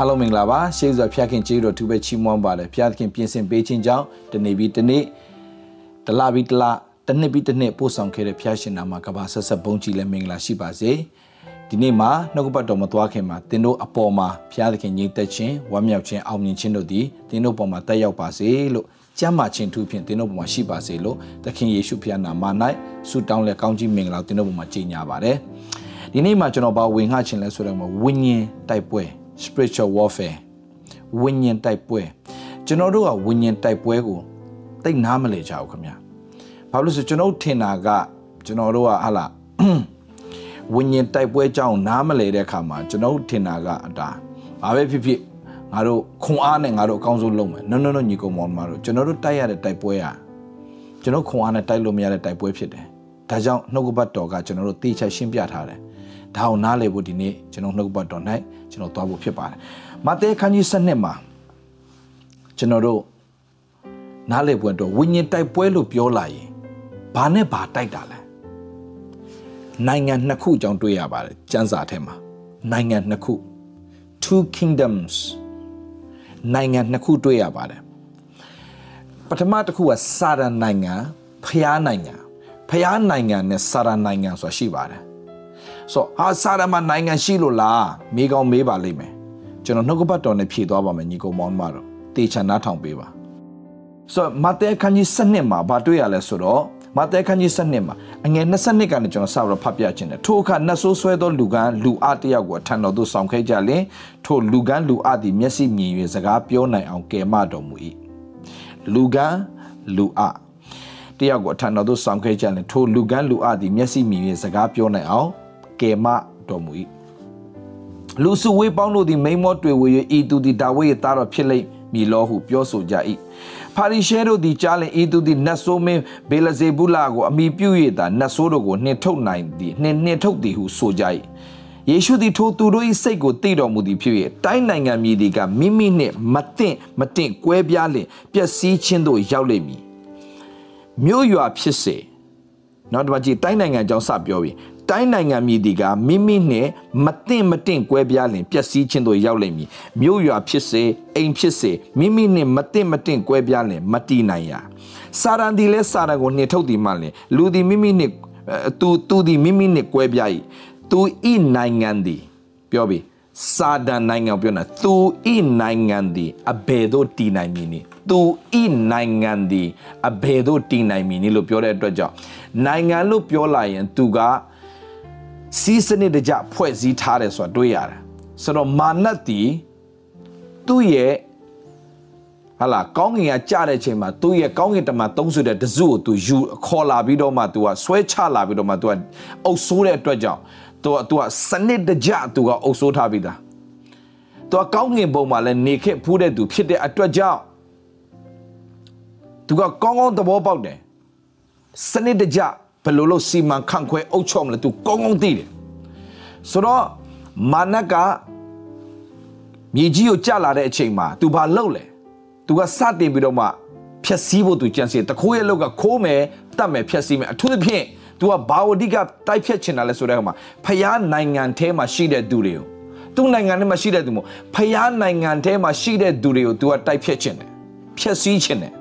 အားလုံးမင်္ဂလာပါရှေးစွာဖျားခင်ကျေးဇူးတော်သူပဲချီးမွမ်းပါတယ်ဖျားခင်ပြင်ဆင်ပေးခြင်းကြောင့်တနေ့ပြီးတနေ့တလပြီးတလတစ်နှစ်ပြီးတစ်နှစ်ပို့ဆောင်ခဲ့တဲ့ဖျားရှင်နာမှာကဘာဆက်ဆက်ဘုန်းကြီးလည်းမင်္ဂလာရှိပါစေဒီနေ့မှာနှုတ်ကပတ်တော်မသွားခင်မှာသင်တို့အပေါ်မှာဖျားသခင်ညီသက်ခြင်းဝမ်းမြောက်ခြင်းအောင်မြင်ခြင်းတို့သည်သင်တို့ပေါ်မှာတက်ရောက်ပါစေလို့ကျမ်းမာခြင်းသူဖြင့်သင်တို့ပေါ်မှာရှိပါစေလို့သခင်ယေရှုဖျားနာမ၌ဆုတောင်းလက်ကောင်းကြီးမင်္ဂလာသင်တို့ပေါ်မှာကြီးညာပါတယ်ဒီနေ့မှာကျွန်တော်ဘာဝင်ငှခြင်းလဲဆိုတော့ဝိညာဉ်တိုက်ပွဲ spiritual warfare ဝိညာဉ်တိုက်ပွဲကျွန်တော်တို့ကဝိညာဉ်တိုက်ပွဲကိုတိတ်နားမလဲကြဘူးခင်ဗျာဘာလို့လဲဆိုကျွန်တော်ထင်တာကကျွန်တော်တို့ကဟာလာဝိညာဉ်တိုက်ပွဲကြောင်းနားမလဲတဲ့အခါမှာကျွန်တော်ထင်တာကအတာဘာပဲဖြစ်ဖြစ်ငါတို့ခွန်အားနဲ့ငါတို့အကောင်းဆုံးလုပ်မယ် no no no ညီကောင်မောင်မတို့ကျွန်တော်တို့တိုက်ရတဲ့တိုက်ပွဲอ่ะကျွန်တော်ခွန်အားနဲ့တိုက်လို့မရတဲ့တိုက်ပွဲဖြစ်တယ်ဒါကြောင့်နှုတ်ကပတ်တော်ကကျွန်တော်တို့တေချာရှင်းပြထားတယ် ဒါအောင်နားလည်ဖို့ဒီနေ့ကျွန်တော်နှုတ်ကပတ်တော်၌ကျွန်တော်သွားဖို့ဖြစ်ပါတယ်မဿဲခန်းကြီး7မှာကျွန်တော်တို့နားလည်ဖို့အတွက်ဝိညာဉ်တိုက်ပွဲလို့ပြောလာရင်ဘာနဲ့ဘာတိုက်တာလဲနိုင်ငံနှစ်ခုအကြောင်းတွေ့ရပါတယ်ကျမ်းစာထဲမှာနိုင်ငံနှစ်ခု two kingdoms နိုင်ငံနှစ်ခုတွေ့ရပါတယ်ပထမတစ်ခုကစာရနိုင်ငံဖျားနိုင်ငံဖျားနိုင်ငံနဲ့စာရနိုင်ငံဆိုတာရှိပါတယ် ဆိုဟာစာရမနိုင်ငံရှိလို့လားမိကောင်းမေးပါလိမ့်မယ်ကျွန်တော်နှုတ်ကပတ်တော်နဲ့ဖြည့်သွားပါမယ်ညီကောင်မောင်မတော်တေချာနားထောင်ပေးပါဆိုမဿဲခန်းကြီး7မှာဗာတွေ့ရလဲဆိုတော့မဿဲခန်းကြီး7မှာအငယ်22ကနေကျွန်တော်စပြီးဖတ်ပြခြင်းတယ်ထိုအခါနတ်ဆိုးဆွဲသောလူကန်းလူအတယောက်ကိုအထံတော်သို့ဆောင်ခဲ့ကြလင်ထိုလူကန်းလူအသည်မျက်စိမြင်၍စကားပြောနိုင်အောင်ကယ်မတော်မူ၏လူကန်းလူအတယောက်ကိုအထံတော်သို့ဆောင်ခဲ့ကြလင်ထိုလူကန်းလူအသည်မျက်စိမြင်၍စကားပြောနိုင်အောင် ကယ်မတော်မူ၏လူစုဝေးပေါင်းတို့သည်မိမောတွေ့ဝေ၍ဤသူသည်ဒါဝိဒ်ရဲ့သားတော်ဖြစ်လိမ့်မည်လောဟုပြောဆိုကြ၏ဖာရိရှဲတို့သည်ကြားလင်ဤသူသည်နတ်ဆိုးမင်းဘေလဇေဗုလကိုအမိပြု၍သာနတ်ဆိုးတို့ကိုနှင်ထုတ်နိုင်သည်နှင်နှင်ထုတ်သည်ဟုဆိုကြ၏ယေရှုသည်ထိုသူတို့၏စိတ်ကိုသိတော်မူသည်ဖြစ်၍တိုင်းနိုင်ငံမြေဒီကမိမိနှင့်မတင့်မတင့်ကွဲပြားလင်ပျက်စီးခြင်းသို့ရောက်လိမ့်မည်မြို့ရွာဖြစ်စေနောက်တစ်ပတ်ကြည့်တိုင်းနိုင်ငံကြောင်းစပြောပြီး တိုင်းနိုင်ငံမြည်ဒီကမိမိနဲ့မတင့်မတင့်ကွဲပြားလင်ပျက်စီးခြင်းတို့ရောက်လိမ့်မည်မြို့ရွာဖြစ်စေအိမ်ဖြစ်စေမိမိနဲ့မတင့်မတင့်ကွဲပြားလင်မတည်နိုင်ရာစာရန်ဒီလဲစာရန်ကိုနှင်ထုတ်ဒီမှလင်လူဒီမိမိနဲ့သူသူဒီမိမိနဲ့ကွဲပြား၏သူဤနိုင်ငံဒီပြောပြီးစာဒန်နိုင်ငံပြောနေသူဤနိုင်ငံဒီအဘယ်သို့တည်နိုင်မည်နည်းသူဤနိုင်ငံဒီအဘယ်သို့တည်နိုင်မည်နည်းလို့ပြောတဲ့အတွက်ကြောင့်နိုင်ငံလို့ပြောလာရင်သူက စီးစနစ်တကျဖွဲ့စည်းထားတယ်ဆိုတာတွေ့ရတယ်ဆိုတော့မာနတ်တီသူ့ရဲ့ဟာလာကောင်းကင်ကကြတဲ့ချိန်မှာသူ့ရဲ့ကောင်းကင်တမန်သုံးဆွတဲ့တစုကိုသူယူခေါ်လာပြီးတော့မှသူကဆွဲချလာပြီးတော့မှသူကအုပ်ဆိုးတဲ့အတွက်ကြောင့်သူကသူကစနစ်တကျသူကအုပ်ဆိုးထားပြီးသားသူကကောင်းကင်ဘုံမှာလည်းနေခဲ့ဖူးတဲ့သူဖြစ်တဲ့အတွက်ကြောင့်သူကကောင်းကောင်းသဘောပေါက်တယ်စနစ်တကျ ဘယ်လိုလုပ်စီမံခန့်ခွဲအုပ်ချုပ်မလဲသူကောင်းကောင်းသိတယ်ဆိုတော့မာနကမြေကြီးကိုကြလာတဲ့အချိန်မှာ तू ဘာလုပ်လဲ तू ကစတင်ပြီးတော့မှဖြက်စီးဖို့ तू ကြံစီတခိုးရဲ့လောက်ကခိုးမယ်တတ်မယ်ဖြက်စီးမယ်အထူးသဖြင့် तू ကဘာဝတိကတိုက်ဖြတ်ချင်တာလဲဆိုတဲ့အခါမှာဖျားနိုင်ငံထဲမှာရှိတဲ့သူတွေကိုသူ့နိုင်ငံထဲမှာရှိတဲ့သူမို့ဖျားနိုင်ငံထဲမှာရှိတဲ့သူတွေကို तू ကတိုက်ဖြတ်ချင်တယ်ဖြက်စီးချင်တယ်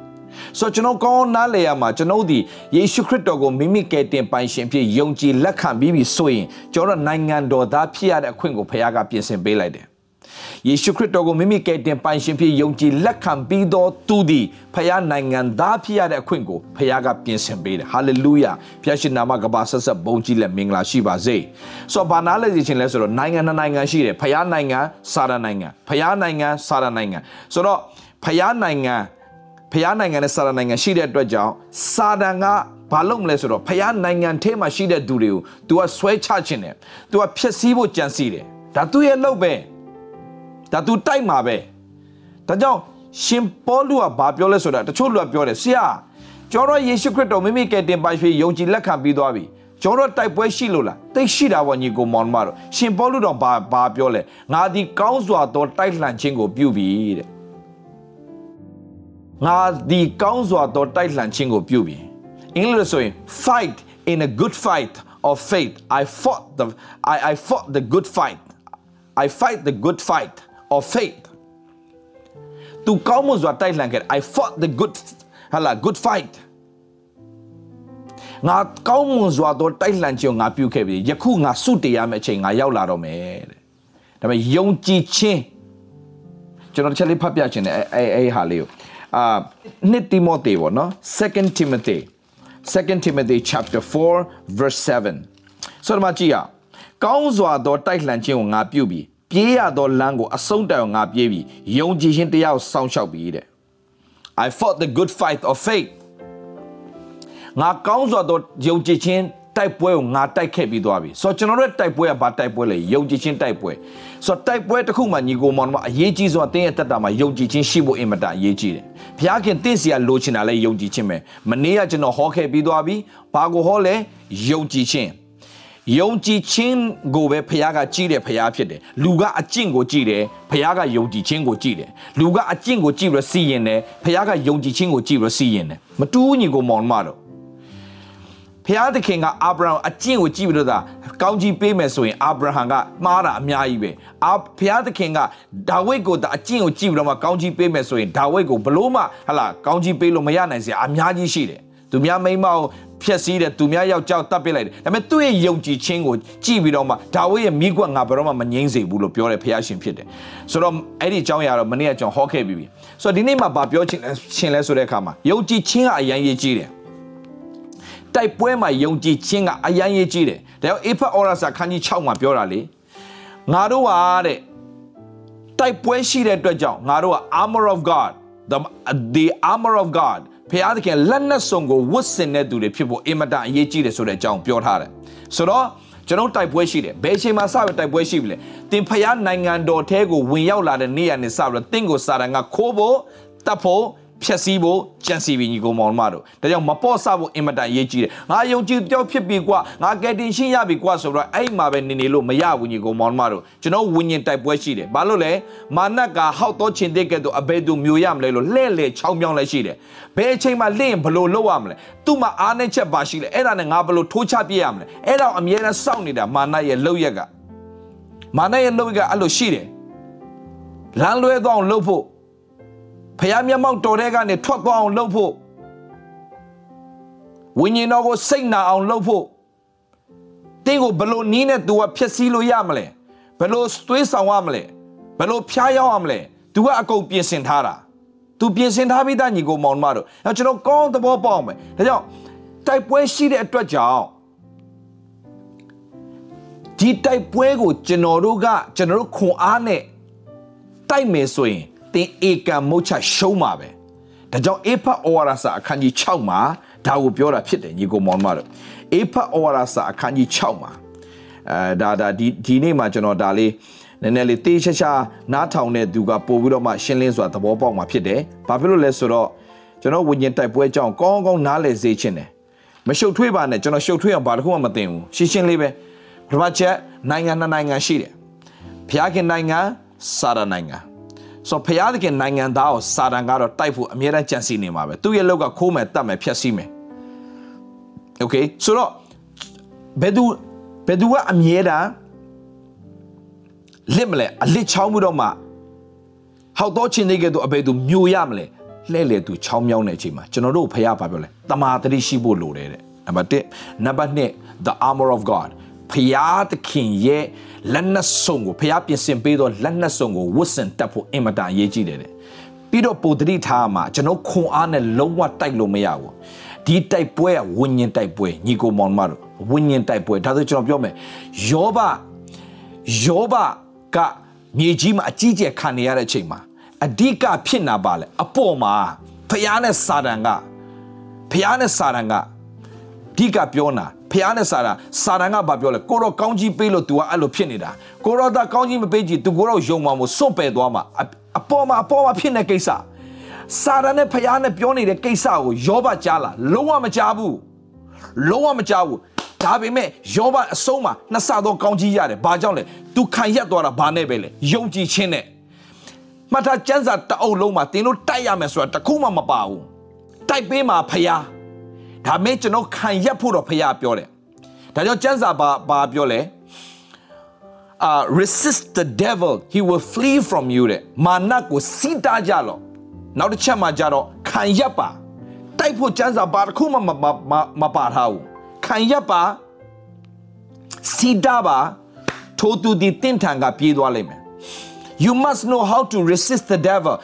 ဆိုတော့ကျွန်တော်ကောင်းနားလေရမှာကျွန်တော်ဒီယေရှုခရစ်တော်ကိုမိမိကယ်တင်ပိုင်ရှင်ဖြစ်ယုံကြည်လက်ခံပြီးပြီဆိုရင်ကျွန်တော်နိုင်ငံတော်သားဖြစ်ရတဲ့အခွင့်ကိုဖခင်ကပြင်ဆင်ပေးလိုက်တယ်ယေရှုခရစ်တော်ကိုမိမိကယ်တင်ပိုင်ရှင်ဖြစ်ယုံကြည်လက်ခံပြီးတော့သူသည်ဖခင်နိုင်ငံသားဖြစ်ရတဲ့အခွင့်ကိုဖခင်ကပြင်ဆင်ပေးတယ်ဟာလေလုယာဖခင်ရှင်နာမကပါဆက်ဆက်ဘုန်းကြီးလက်မင်္ဂလာရှိပါစေဆိုတော့ဘာနာလဲစီခြင်းလဲဆိုတော့နိုင်ငံနှစ်နိုင်ငံရှိတယ်ဖခင်နိုင်ငံစာရနိုင်ငံဖခင်နိုင်ငံစာရနိုင်ငံဆိုတော့ဖခင်နိုင်ငံ ဖျားနိုင်ငံနဲ့စာရနိုင်ငံရှိတဲ့အတွက်ကြောင့်စာတန်ကဘာလုပ်မလဲဆိုတော့ဖျားနိုင်ငံထဲမှာရှိတဲ့သူတွေကို तू ကဆွဲချခြင်းတယ် तू ကဖျက်ဆီးဖို့ကြံစီတယ်ဒါသူရဲ့လုပ်ပဲဒါသူတိုက်မှာပဲဒါကြောင့်ရှင်ပေါလုကဘာပြောလဲဆိုတာတချို့လူကပြောတယ်ဆရာကျော်တော့ယေရှုခရစ်တော်မိမိကယ်တင်ပါရှင်ယုံကြည်လက်ခံပြီးသွားပြီကျော်တော့တိုက်ပွဲရှိလို့လားတိတ်ရှိတာပေါ့ညီကိုမောင်မတော်ရှင်ပေါလုတော်ဘာဘာပြောလဲငါဒီကောင်းစွာသောတိုက်လှန်ခြင်းကိုပြုပြီတဲ့ ငါဒီကောင်းစွာသောတိုက်လှန်ခြင်းကိုပြုပြီအင်္ဂလိပ်ဆိုရင် fight in a good fight of faith i fought the i i fought the good fight i fight the good fight of faith သူကောင်းမွန်စွာတိုက်လှန်ခဲ့ I fought the good ဟာလာ good fight ငါကောင်းမွန်စွာသောတိုက်လှန်ခြင်းကိုငါပြုခဲ့ပြီယခုငါစုတည်ရမယ့်အချိန်ငါရောက်လာတော့မယ်တဲ့ဒါပေမဲ့ယုံကြည်ခြင်းကျွန်တော်တစ်ချက်လေးဖတ်ပြခြင်းနဲ့အဲအဲဟာလေးကို အာနှစ်တိမောသေပေါ့နော်2 Timothy 2 Timothy chapter 4 verse 7ဆိုတော့မကြည့်ရကောင်းစွာသောတိုက်လှန်ခြင်းကိုငါပြုပြီးပြေးရသောလမ်းကိုအဆုံးတိုင်ငါပြေးပြီးယုံကြည်ခြင်းတရားကိုစောင့်ရှောက်ပြီးတဲ့ I fought the good fight of faith ငါကောင်းစွာသောယုံကြည်ခြင်း တိုက်ပွဲကိုငါတိုက်ခဲ့ပြီးသွားပြီဆိုတော့ကျွန်တော်တို့တိုက်ပွဲကဘာတိုက်ပွဲလဲယုံကြည်ခြင်းတိုက်ပွဲဆိုတော့တိုက်ပွဲတစ်ခုမှညီကိုမောင်တို့အရေးကြီးဆုံးအတင်းရဲ့တက်တာမှာယုံကြည်ခြင်းရှိဖို့အင်မတန်အရေးကြီးတယ်ဘုရားခင်တင့်စီကလိုချင်တာလဲယုံကြည်ခြင်းပဲမနေ့ကကျွန်တော်ဟောခဲ့ပြီးသွားပြီဘာကိုဟောလဲယုံကြည်ခြင်းယုံကြည်ခြင်းကိုပဲဖခင်ကကြည့်တယ်ဖခင်ဖြစ်တယ်လူကအကျင့်ကိုကြည့်တယ်ဖခင်ကယုံကြည်ခြင်းကိုကြည့်တယ်လူကအကျင့်ကိုကြည့်ပြီးတော့စီရင်တယ်ဖခင်ကယုံကြည်ခြင်းကိုကြည့်ပြီးတော့စီရင်တယ်မတူးညီကိုမောင်မတော့ ဖျားသခင်ကအာဗြဟံအကျင့်ကိုကြည့်ပြီးတော့သာကောင်းကြီးပေးမယ်ဆိုရင်အာဗြဟံကမှားတာအများကြီးပဲအာဖျားသခင်ကဒါဝိဒ်ကိုဒါအကျင့်ကိုကြည့်ပြီးတော့မှကောင်းကြီးပေးမယ်ဆိုရင်ဒါဝိဒ်ကိုဘလို့မှဟလာကောင်းကြီးပေးလို့မရနိုင်စရာအများကြီးရှိတယ်သူများမိန်းမကိုဖျက်ဆီးတယ်သူများယောက်ျောက်တတ်ပစ်လိုက်တယ်ဒါပေမဲ့သူ့ရဲ့ယုံကြည်ခြင်းကိုကြည့်ပြီးတော့မှဒါဝိဒ်ရဲ့မိကွက်ငါဘယ်တော့မှမငြိမ်းစေဘူးလို့ပြောတယ်ဖျားရှင်ဖြစ်တယ်ဆိုတော့အဲ့ဒီအကြောင်းအရာတော့မနေ့ကကျွန်တော်ဟောခဲ့ပြီးပြီဆိုတော့ဒီနေ့မှာဗာပြောချင်းရှင်လဲဆိုတဲ့အခါမှာယုံကြည်ခြင်းကအရင်ရေးကြည့်တယ် တိုက်ပွဲမှာယုံကြည်ခြင်းကအယမ်းရေးကြီးတယ်ဒါကြောင့်အေဖတ်ဩရစာခန်းကြီး6မှာပြောတာလေငါတို့ဟာတဲ့တိုက်ပွဲရှိတဲ့အတွက်ကြောင့်ငါတို့က armor of god the the armor of god ဖခင်သခင်လက်နက်စုံကိုဝတ်ဆင်တဲ့သူတွေဖြစ်ဖို့အင်မတန်အရေးကြီးတယ်ဆိုတဲ့အကြောင်းပြောထားတယ်ဆိုတော့ကျွန်တော်တိုက်ပွဲရှိတယ်ဘယ်အချိန်မှာစပြီးတိုက်ပွဲရှိပြီလဲတင်ဖခင်နိုင်ငံတော်ထဲကိုဝင်ရောက်လာတဲ့နေ့ရက်နေ့စပြီးတော့တင့်ကိုစာတန်ကခိုးဖို့တတ်ဖို့ ဖြက်စီးဖို့ကြံစီပြီးညီကောင်မောင်မတို့ဒါကြောင့်မပေါ့ဆဖို့အင်မတန်ရေးကြီးတယ်ငါယုံကြည်ကြောက်ဖြစ်ပြီကွာငါကယ်တင်ရှင်းရပြီကွာဆိုတော့အဲ့မှာပဲနေနေလို့မရဘူးညီကောင်မောင်မတို့ကျွန်တော်ဝิญဉ်တိုက်ပွဲရှိတယ်ဘာလို့လဲမာနကဟောက်တော့ချင်းတဲ့ကဲ့သို့အဘယ်သူမျိုးရမလဲလို့လှဲ့လေချောင်းမြောင်းလဲရှိတယ်ဘယ်အချိန်မှာလင့်ဘလို့လုပ်ရမလဲသူ့မှာအားနဲ့ချက်ပါရှိလဲအဲ့ဒါနဲ့ငါဘလို့ထိုးချပြရမလဲအဲ့တော့အမြဲတမ်းစောင့်နေတာမာနရဲ့လောက်ရက်ကမာနရဲ့လောက်ရက်ကအဲ့လိုရှိတယ်လမ်းလွဲသွားအောင်လုပ်ဖို့ ဖះမျက်မှောက်တော်တဲ့ကနေထွက်သွားအောင်လုပ်ဖို့ဝိညာဉ်တော်ကိုစိတ်နာအောင်လုပ်ဖို့တင်းကိုဘလို့နီးနဲ့ तू ကဖြည့်ဆည်းလို့ရမလဲဘလို့သွေးဆောင်ရမလဲဘလို့ဖျားရောက်ရမလဲ तू ကအကုန်ပြင်ဆင်ထားတာ तू ပြင်ဆင်ထားပြီးသားညီကိုမောင်မတို့အဲကျွန်တော်ကောင်းသဘောပေါက်မယ်ဒါကြောင့်တိုက်ပွဲရှိတဲ့အတွက်ကြောင့်ဒီတိုက်ပွဲကိုကျွန်တော်တို့ကကျွန်တော်တို့ခွန်အားနဲ့တိုက်မယ်ဆိုရင်တ င်ဧကံမုတ်ချရှုံးမှာပဲဒါကြောင့်အေဖတ်ဩဝါဒစာအခန်းကြီး6မှာဒါကိုပြောတာဖြစ်တယ်ညီကိုမောင်မတို့အေဖတ်ဩဝါဒစာအခန်းကြီး6မှာအဲဒါဒါဒီဒီနေ့မှာကျွန်တော်ဒါလေးနည်းနည်းလေးတေးချာချာနားထောင်တဲ့သူကပို့ပြီးတော့မှရှင်းလင်းစွာသဘောပေါက်မှာဖြစ်တယ်။ဘာဖြစ်လို့လဲဆိုတော့ကျွန်တော်ဝิญဉ်တိုက်ပွဲကြောင်းကောင်းကောင်းနားလည်စေချင်တယ်။မရှုပ်ထွေးပါနဲ့ကျွန်တော်ရှုပ်ထွေးအောင်ဘာတစ်ခုမှမသိဘူး။ရှင်းရှင်းလေးပဲ။ပထမချက်နိုင်ငံနှစ်နိုင်ငံရှိတယ်။ဖျားခင်နိုင်ငံစာရနိုင်ငံ ဆိုဖျားသခင်နိုင်ငံသားကိုစာတန်ကတော့တိုက်ဖို့အမြဲတမ်းကြံစည်နေမှာပဲသူ့ရဲ့လောက်ကခိုးမယ်တတ်မယ်ဖျက်ဆီးမယ်โอเคဆိုတော့ဘယ်သူဘယ်သူကအမြဲတမ်းလစ်မလဲအလစ်ချောင်းပြီးတော့မှဟောက်တော့ချင်းတွေကဲ့သို့အဘယ်သူမျိုးရမလဲလှဲ့လေသူချောင်းမြောင်းတဲ့အချိန်မှာကျွန်တော်တို့ဖះပါပြောလဲတမာတတိရှိဖို့လိုတယ်တဲ့နံပါတ်1နံပါတ်2 the armor of god ဖျားသခင်ရဲ့လက်နက်စုံကိုဖျားပြင်ဆင်ပေးသောလက်နက်စုံကိုဝတ်ဆင်တက်ဖို့အင်မတန်အရေးကြီးတယ်တဲ့ပြီးတော့ပိုတတိထားမှာကျွန်တော်ခွန်အားနဲ့လုံးဝတိုက်လို့မရဘူးဒီတိုက်ပွဲကဝิญဉ်တိုက်ပွဲညီကိုမောင်မတို့ဝิญဉ်တိုက်ပွဲဒါဆိုကျွန်တော်ပြောမယ်ယောဘယောဘကမြေကြီးမှာအကြီးကျယ်ခံနေရတဲ့အချိန်မှာအဓိကဖြစ်နာပါလေအပေါ်မှာဖျားနဲ့စာတန်ကဖျားနဲ့စာတန်ကဓိကပြောနာ ဖះနဲ့စာတာစာတန်ကဘာပြောလဲကိုတော့ကောင်းကြီးပေးလို့ तू ကအဲ့လိုဖြစ်နေတာကိုတော့တာကောင်းကြီးမပေးကြည့် तू ကိုတော့ယုံမှာမို့စွန့်ပယ်သွားမှာအပေါ်မှာအပေါ်မှာဖြစ်နေကိစ္စစာတန်နဲ့ဖះနဲ့ပြောနေတဲ့ကိစ္စကိုယောဘကြားလာလုံးဝမကြားဘူးလုံးဝမကြားဘူးဒါပေမဲ့ယောဘအဆုံးမှာနှစ်ဆသောကောင်းကြီးရတယ်ဘာကြောင့်လဲ तू ခံရက်သွားတာဘာနဲ့ပဲလဲယုံကြည်ခြင်းနဲ့မှတ်ထားကျမ်းစာတအုပ်လုံးမှာသင်တို့တိုက်ရမယ်ဆိုတာတခုမှမပါဘူးတိုက်ပေးမှာဖះ ဒါမဲ့ကျွန်တော်ခံရက်ဖို့တော့ဖះပြောတယ်ဒါကြောင့်ကျမ်းစာဘာဘာပြောလဲ uh resist the devil he will flee from you တဲ့မာနကိုစီးတားကြလော့နောက်တစ်ချက်မှကြတော့ခံရပ်ပါတိုက်ဖို့စံစာပါတစ်ခုမှမမမမပါထားဘူးခံရပ်ပါစီးတားပါထိုသူဒီတင့်ထန်ကပြေးသွားလိမ့်မယ် You must know how to resist the devil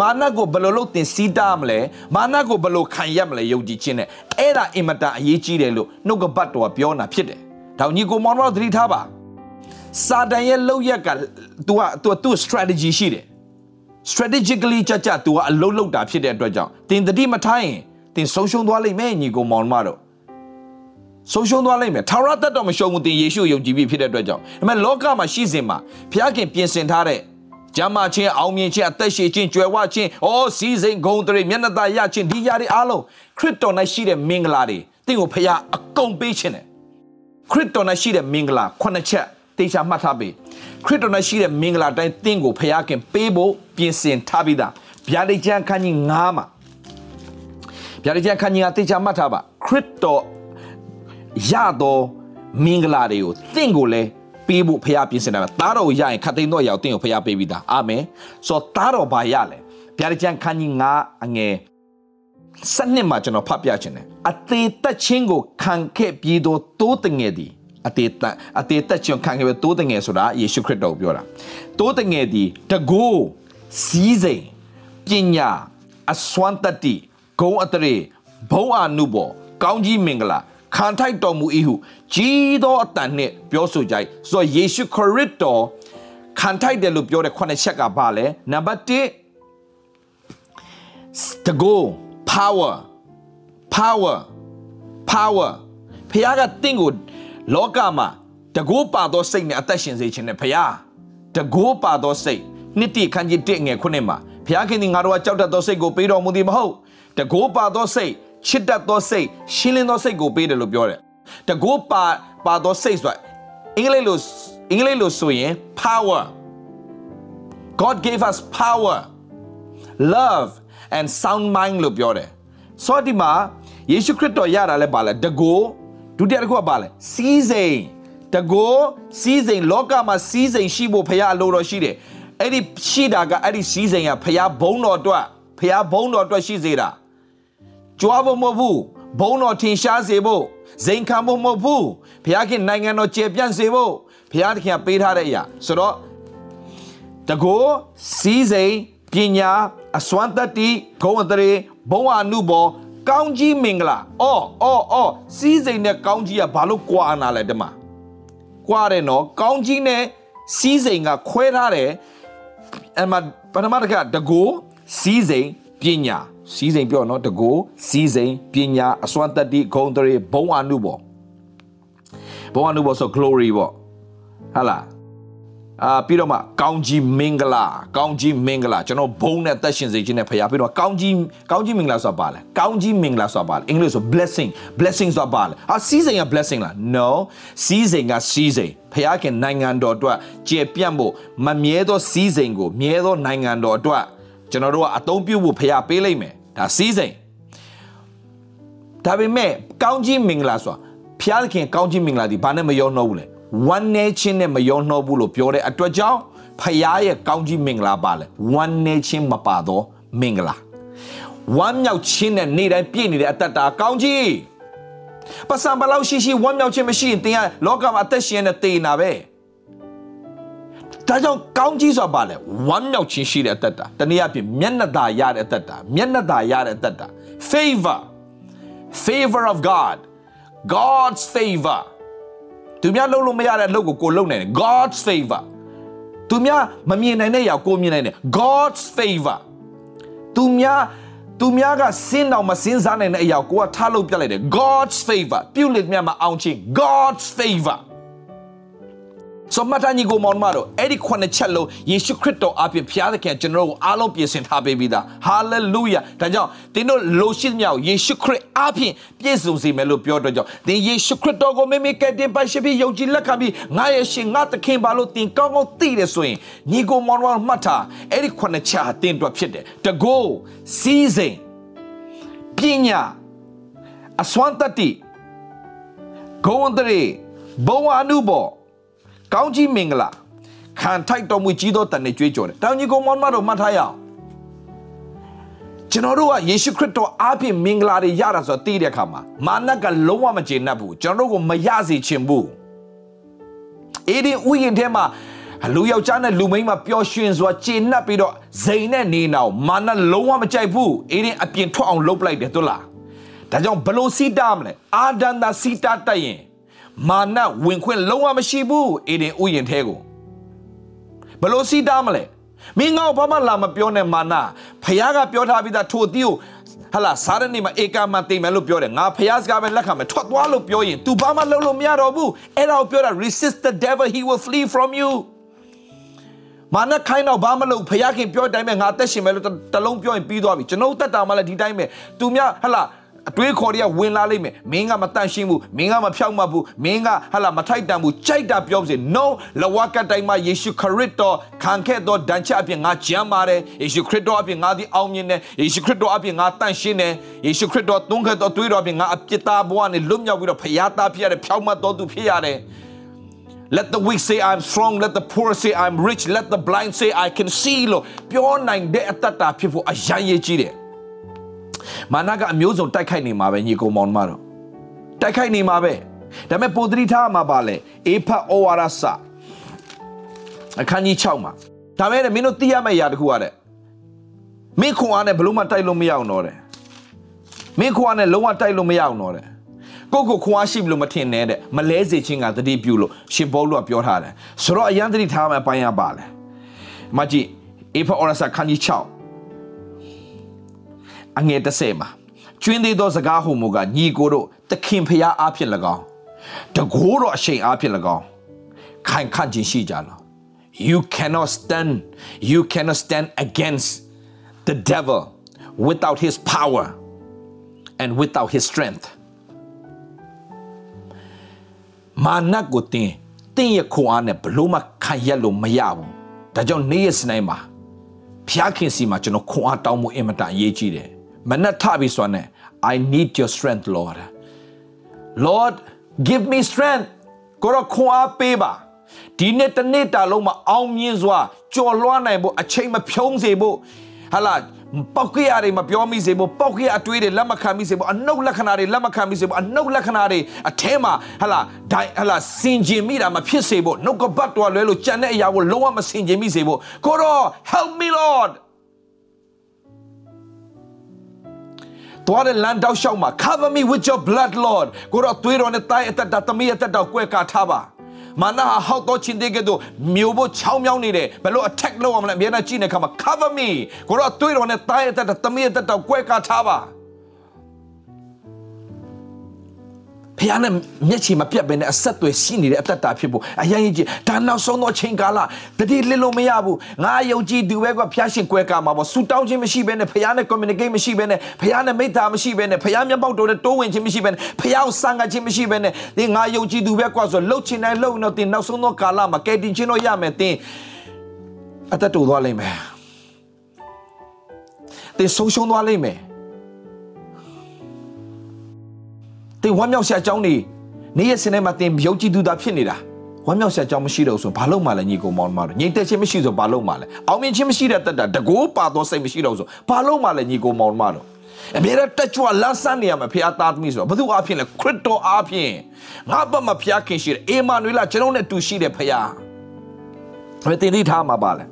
မာနကိုဘယ်လိုလုပ်တင်စီးတားမလဲမာနကိုဘယ်လိုခံရပ်မလဲယုံကြည်ခြင်းနဲ့အဲ့ဒါအင်မတန်အရေးကြီးတယ်လို့နှုတ်ကပတ်တော်ကပြောတာဖြစ်တယ်ဒါညီကိုမောင်တော်သတိထားပါစာတန်ရဲ့လောက်ရက်က तू က तू သူ strategy ရှိတယ် strategically ကြကြ तू ကအလုံးလုံးတာဖြစ်တဲ့အတွက်ကြောင့်တင်တတိမထားရင်တင်ဆုံးရှုံးသွားလိမ့်မယ်ညီကိုမောင်မတို့ဆုံးရှုံးသွားလိမ့်မယ်ထာဝရတတ်တော်မရှုံးဘူးတင်ယေရှုယုံကြည်ပြီးဖြစ်တဲ့အတွက်ကြောင့်ဒါပေမဲ့လောကမှာရှိစဉ်မှာဘုရားခင်ပြင်ဆင်ထားတဲ့ ကျမ်းမာခြင်းအောင်မြင်ခြင်းအသက်ရှည်ခြင်းကြွယ်ဝခြင်းအော်စီစဉ်ဂုဏ်တွေမျက်နှာသာရခြင်းဒီຢာတွေအားလုံးခရစ်တော်၌ရှိတဲ့မင်္ဂလာတွေတင့်ကိုဖခင်အကုန်ပေးခြင်းတယ်ခရစ်တော်၌ရှိတဲ့မင်္ဂလာခုနှစ်ချက်တေချာမှတ်ထားပေးခရစ်တော်၌ရှိတဲ့မင်္ဂလာတိုင်းတင့်ကိုဖခင်ပေးဖို့ပြင်ဆင်ထားပြီးသားဗျာဒိတ်ကျမ်းခန်းကြီး9မှာဗျာဒိတ်ကျမ်းခန်းကြီးကတေချာမှတ်ထားပါခရစ်တော်ရတော့မင်္ဂလာတွေကိုတင့်ကိုလည်း ပေးဖို့ဖခင်ပြင်ဆင်တယ်တားတော်ကိုရရင်ခတ်သိမ်းတော့ရောက်တင့်ကိုဖခင်ပေးပြီးသားအာမင်ဆိုတော့တားတော်ဘာရလဲဗျာဒိတ်ကျမ်းခန်းကြီး9အငယ်စနစ်မှာကျွန်တော်ဖတ်ပြခြင်းတယ်အသေးသက်ချင်းကိုခံခဲ့ပြီးတော့တိုးတငယ်သည်အသေးသက်အသေးသက်ချင်းခံခဲ့ပြီးတိုးတငယ်ဆိုတာယေရှုခရစ်တော်ကိုပြောတာတိုးတငယ်သည်တကိုးစီးစိမ်ပညာအစွမ်းတတ္တိဂုံအတရေဘုံအာနုဘောကောင်းကြီးမင်္ဂလာ ခံထိုက်တော်မူ၏ဟုကြီးသောအတန်နှင့်ပြောဆိုကြ၏ဆိုတော့ယေရှုခရစ်တော်ခံထိုက်တယ်လို့ပြောတဲ့ခုနှစ်ချက်ကဘာလဲနံပါတ်1 the goal power power power ဖခင်ကတင့်ကိုလောကမှာတကိုးပါသောစိတ်နဲ့အသက်ရှင်စေခြင်းနဲ့ဖခင်တကိုးပါသောစိတ်နှစ်တိခန်းကြီးတစ်ငယ်ခုနှစ်မှာဖခင်ခင်ဒီငါတို့ကကြောက်တတ်သောစိတ်ကိုပေးတော်မူသည်မဟုတ်တကိုးပါသောစိတ် ချစ်တတ်သောစိတ်ရှင်းလင်းသောစိတ်ကိုပေးတယ်လို့ပြောတယ်တကိုးပါပါသောစိတ်ဆိုတာအင်္ဂလိပ်လိုအင်္ဂလိပ်လိုဆိုရင် power God gave us power love and sound mind လို့ပြောတယ်ဆိုတော့ဒီမှာယေရှုခရစ်တော်ရတာလဲပါလဲတကိုဒုတိယတစ်ခုကပါလဲစီးစိမ်တကိုစီးစိမ်လောကမှာစီးစိမ်ရှိဖို့ဖရားအလိုတော်ရှိတယ်အဲ့ဒီရှိတာကအဲ့ဒီစီးစိမ်ကဖရားဘုံတော်အတွက်ဖရားဘုံတော်အတွက်ရှိစေတာ ကြွားဖို့မဟုတ်ဘူးဘုံတော်ထင်ရှားစေဖို့ဇိမ်ခံဖို့မဟုတ်ဘူးဖရားခင်နိုင်ငံတော်ကျေပြန့်စေဖို့ဖရားသခင်ကပေးထားတဲ့အရာဆိုတော့တကိုစီးစိမ်ပညာအစွမ်းတတ္တိဂုဏ်အတရေဘုံအနုဘောကောင်းကြီးမင်္ဂလာအော်အော်အော်စီးစိမ်နဲ့ကောင်းကြီးကဘာလို့ကွာနာလဲတမကွာတယ်နော်ကောင်းကြီးနဲ့စီးစိမ်ကခွဲထားတယ်အမပထမတကတကိုစီးစိမ် ပညာစီးစိမ်ပြောနော်တကိုစီးစိမ်ပညာအစွမ်းတတ္တိဂုဏ်တရေဘုံအနုဘောဘုံအနုဘောဆို glory ပေါ့ဟာလားအာပြီးတော့မှကောင်းကြီးမင်္ဂလာကောင်းကြီးမင်္ဂလာကျွန်တော်ဘုံနဲ့သက်ရှင်စေခြင်းနဲ့ဖရားပြီးတော့ကောင်းကြီးကောင်းကြီးမင်္ဂလာဆိုတာပါလဲကောင်းကြီးမင်္ဂလာဆိုတာပါလဲအင်္ဂလိပ်ဆို blessing blessing ဆိုတာပါလဲအာစီးစိမ်က blessing လား no စီးစိမ်ကစီးစိမ်ဖရားခင်နိုင်ငံတော်အတွက်ကျေပြန့်ဖို့မမြဲသောစီးစိမ်ကိုမြဲသောနိုင်ငံတော်အတွက် ကျွန်တော်တို့ကအသုံးပြုဖို့ဖရားပေးလိုက်မယ်ဒါစီးစိမ်ဒါပေမဲ့ကောင်းကြီးမင်္ဂလာဆိုတာဖျားခင်ကောင်းကြီးမင်္ဂလာဒီဘာနဲ့မရောနှောဘူးလဲဝမ်းနေခြင်းနဲ့မရောနှောဘူးလို့ပြောတဲ့အတွက်ကြောင့်ဖယားရဲ့ကောင်းကြီးမင်္ဂလာပါလေဝမ်းနေခြင်းမပါတော့မင်္ဂလာဝမ်းမြောက်ခြင်းနဲ့နေ့တိုင်းပြည့်နေတဲ့အတ္တတာကောင်းကြီးပစံဘလောက်ရှိရှိဝမ်းမြောက်ခြင်းမရှိရင်တင်ကလောကမှာအသက်ရှင်နေတဲ့တေနာပဲ ဒါကြောင့်ကောင်းကြီးဆိုတာပါလေဝမ်းမြောက်ခြင်းရှိတဲ့အတ္တတာတနည်းအားဖြင့်မျက်နှာသာရတဲ့အတ္တတာမျက်နှာသာရတဲ့အတ္တတာ favor favor of God God's favor သူများလုပ်လို့မရတဲ့အလုပ်ကိုကိုလုပ်နိုင်တယ် God's favor သူများမမြင်နိုင်တဲ့အရာကိုမြင်နိုင်တယ် God's favor သူများသူများကစင်းတော်မစင်းစားနိုင်တဲ့အရာကိုကထားလို့ပြလိုက်တယ် God's favor ပြုလိမြတ်မအောင်ချင်း God's favor ဆိုမတ်တန်ကြီးကိုမောင်မတို့အဲ့ဒီခုနှစ်ချက်လုံးယေရှုခရစ်တော်အပြင်ဖျားသခင်ကျွန်တော်တို့အားလုံးပြင်ဆင်ထားပေးပြီးသားဟာလေလုယာဒါကြောင့်သင်တို့လိုရှိသမျှကိုယေရှုခရစ်အပြင်ပြည့်စုံစေမယ်လို့ပြောတော့ကြောင့်သင်ယေရှုခရစ်တော်ကိုမိမိကယ်တင်ပါရှိပြီးယုံကြည်လက်ခံပြီးငါရဲ့ရှင်ငါသခင်ပါလို့သင်ကောင်းကောင်းသိတယ်ဆိုရင်ညီကိုမောင်မမှတ်ထားအဲ့ဒီခုနှစ်ချက်ဟာသင်တို့ဖြစ်တယ်တကိုးစီးစိမ်ပညာအစွမ်းတတ္တိဂုဏ်တရေဘုံအနုဘော ကောင်းကြီးမင်္ဂလာခံထိုက်တော်မူကြီးသောတန်နဲ့ကြွေးကြော်တယ်တောင်ကြီးကုန်းမောင်မတော်မှတ်ထားရအောင်ကျွန်တော်တို့ကယေရှုခရစ်တော်အားဖြင့်မင်္ဂလာတွေရတာဆိုတော့သိတဲ့အခါမှာမာနကလုံးဝမကျေနပ်ဘူးကျွန်တော်တို့ကိုမရစေချင်ဘူးအေဒီဥယျာဉ်ထဲမှာလူယောက်ျားနဲ့လူမိန်းမပျော်ရွှင်စွာကျေနပ်ပြီးတော့ဇိမ်နဲ့နေနောက်မာနလုံးဝမကြိုက်ဘူးအေဒီအပြင်ထွက်အောင်လုပ်ပလိုက်တယ်တို့လားဒါကြောင့်ဘလို့စီတာမလဲအာဒန်သာစီတာတက်ရင် မာနဝင်ခွင့်လုံးဝမရှိဘူးအေဒီဥယျာဉ်ထဲကိုဘလို့စီတာမလဲမင်းငါ့ဘာမှလာမပြောနဲ့မာနဖခင်ကပြောထားပြီးသားထိုတီးကိုဟလာစားတဲ့နေ့မှာဧကမတိမ်မယ်လို့ပြောတယ်ငါဖခင်စကားပဲလက်ခံမယ်ထွက်သွားလို့ပြောရင် तू ဘာမှလုပ်လို့မရတော့ဘူးအဲ့ဒါကိုပြောတာ resist the devil he will flee from you မာနခိုင်းတော့ဘာမလုပ်ဖခင်ပြောတဲ့အတိုင်းပဲငါအသက်ရှင်မယ်လို့တလုံးပြောရင်ပြီးသွားပြီကျွန်တော်တက်တာမှလည်းဒီတိုင်းပဲသူများဟလာ အတွေးခေါ်တွေကဝင်လာလိမ့်မယ်မင်းကမတန့်ရှင်းဘူးမင်းကမဖြောက်မှတ်ဘူးမင်းကဟာလာမထိုက်တန်ဘူးကြိုက်တာပြောပါစေ no လဝကတိုင်မှာယေရှုခရစ်တော်ခံခဲ့တော်ဒဏ်ချက်အပြင်ငါကြမ်းပါတယ်ယေရှုခရစ်တော်အပြင်ငါဒီအောင်မြင်တယ်ယေရှုခရစ်တော်အပြင်ငါတန့်ရှင်းတယ်ယေရှုခရစ်တော်သုံးခဲ့တော်တွေးတော်အပြင်ငါအပြစ်သားဘဝနဲ့လွတ်မြောက်ပြီးတော့ဖရာသားဖြစ်ရတယ်ဖြောက်မှတ်တော်သူဖြစ်ရတယ် Let the weak say I'm strong let the poor say I'm rich let the blind say I can see လို့ပြောနိုင်တဲ့အတ္တတာဖြစ်ဖို့အရန်ရည်ကြီးတယ် မာနကအမျိုးစုံတိုက်ခိုက်နေမှာပဲညီကောင်မောင်မတော်တိုက်ခိုက်နေမှာပဲဒါပေမဲ့ပိုသတိထားမှာပါလေအေဖတ်ဩဝါဒစအခန်းကြီး6မှာဒါပေမဲ့မင်းတို့သိရမယ့်အရာတစ်ခုကတဲ့မင်းခွန်အားနဲ့ဘလို့မှတိုက်လို့မရအောင်တော့တယ်မင်းခွန်အားနဲ့လုံးဝတိုက်လို့မရအောင်တော့တယ်ကိုကိုခွန်အားရှိလို့မထင်နဲ့တဲ့မလဲစေခြင်းကတတိပြုလို့ရှင်ဘောလို့ပြောထားတယ်ဆိုတော့အရန်တတိထားမှပိုင်းရပါလေမကြည့်အေဖတ်ဩဝါဒစခန်းကြီး6 အငယ်30မှာကျွင်းသေးသောစကားဟုမူကညီကိုတို့သခင်ဖျားအားဖြင့်၎င်းတကိုးတော်အရှိန်အားဖြင့်၎င်းခိုင်ခန့်ခြင်းရှိကြလော you cannot stand you cannot stand against the devil without his power and without his strength မာနကိုတင်တင်းရခွန်အားနဲ့ဘလို့မှခံရက်လို့မရဘူးဒါကြောင့်နေ့ရက်စနေမှာဖျားခင်စီမှာကျွန်တော်ခွန်အားတောင်းမှုအင်မတန်အရေးကြီးတယ် မနဲ့ထပြီးဆိုနဲ့ I need your strength Lord Lord give me strength ကိုရခွန်အားပေးပါဒီနေ့တနေ့တာလုံးမှာအောင်မြင်စွာကြော်လွှားနိုင်ဖို့အချိန်မဖြုံးစေဖို့ဟာလာပောက်ကြရတွေမပြောမိစေဖို့ပောက်ကြရအတွေးတွေလက်မခံမိစေဖို့အနှုတ်လက္ခဏာတွေလက်မခံမိစေဖို့အနှုတ်လက္ခဏာတွေအထဲမှာဟာလာဒိုင်ဟာလာစင်ကျင်မိတာမဖြစ်စေဖို့နှုတ်ကပတ်တော်လွဲလို့ကြံတဲ့အရာကိုလုံးဝမစင်ကျင်မိစေဖို့ကိုရော help me lord သွားတဲ့လမ်းတောက်လျှောက်မှာ cover me with your blood lord ကိုတော့သွေးတော်နဲ့တိုင်းအသက်တာသမီးအသက်တာကိုကွဲကာထားပါမာနဟာဟောက်တော့ချင်းတဲ့ကဲ့သို့မျိုးဖို့ချောင်းမြောင်းနေတယ်ဘယ်လို attack လုပ်အောင်လဲအများနဲ့ကြည့်နေခါမှာ cover me ကိုတော့သွေးတော်နဲ့တိုင်းအသက်တာသမီးအသက်တာကိုကွဲကာထားပါ ဖះနဲ့မျက်ခြေမပြတ်ဘဲနဲ့အဆက်အသွယ်ရှိနေတဲ့အတ္တတာဖြစ်ဖို့အရင်ကြီးဒါနောက်ဆုံးသောချိန်ကာလတတိလစ်လို့မရဘူးငါယုံကြည်သူပဲကဖះရှင်ကွဲကာမှာပေါ့ဆူတောင်းခြင်းမရှိဘဲနဲ့ဖះနဲ့ communicate မရှိဘဲနဲ့ဖះနဲ့မိသားမရှိဘဲနဲ့ဖះမျက်ပေါက်တော်နဲ့တိုးဝင်ခြင်းမရှိဘဲနဲ့ဖះကိုစံငါခြင်းမရှိဘဲနဲ့ဒီငါယုံကြည်သူပဲကွာဆိုလှုပ်ချင်တိုင်းလှုပ်တော့တင်နောက်ဆုံးသောကာလမှာကဲတင်ခြင်းတော့ရမယ်တင်အတ္တတူသွားလိမ့်မယ်တင်ဆုံးရှုံးသွားလိမ့်မယ် တင်ဝမ်းမြောက်စရာအကြောင်းနေနေ့ရက်စနေမှာတင်ယုံကြည်သူသာဖြစ်နေတာဝမ်းမြောက်စရာအကြောင်းမရှိတော့ဆိုဘာလို့မှလဲညီကောင်မောင်မတို့ညီတက်ချင်းမရှိဆိုဘာလို့မှလဲအောင်မြင်ခြင်းမရှိတဲ့တက်တာတကိုးပါတော့စိတ်မရှိတော့ဆိုဘာလို့မှလဲညီကောင်မောင်မတို့အမြဲတမ်းတက်ကြွလန်းဆန်းနေရမှာဖခင်သားသမီးဆိုတော့ဘသူအားဖြင့်လဲခရစ်တော်အားဖြင့်ငါဘတ်မှာဖခင်ခင်ရှိတယ်အေမာနွေလာကျွန်တော်နဲ့တူရှိတယ်ဖခင်ဘယ်တင်ထိထားမှာပါလဲ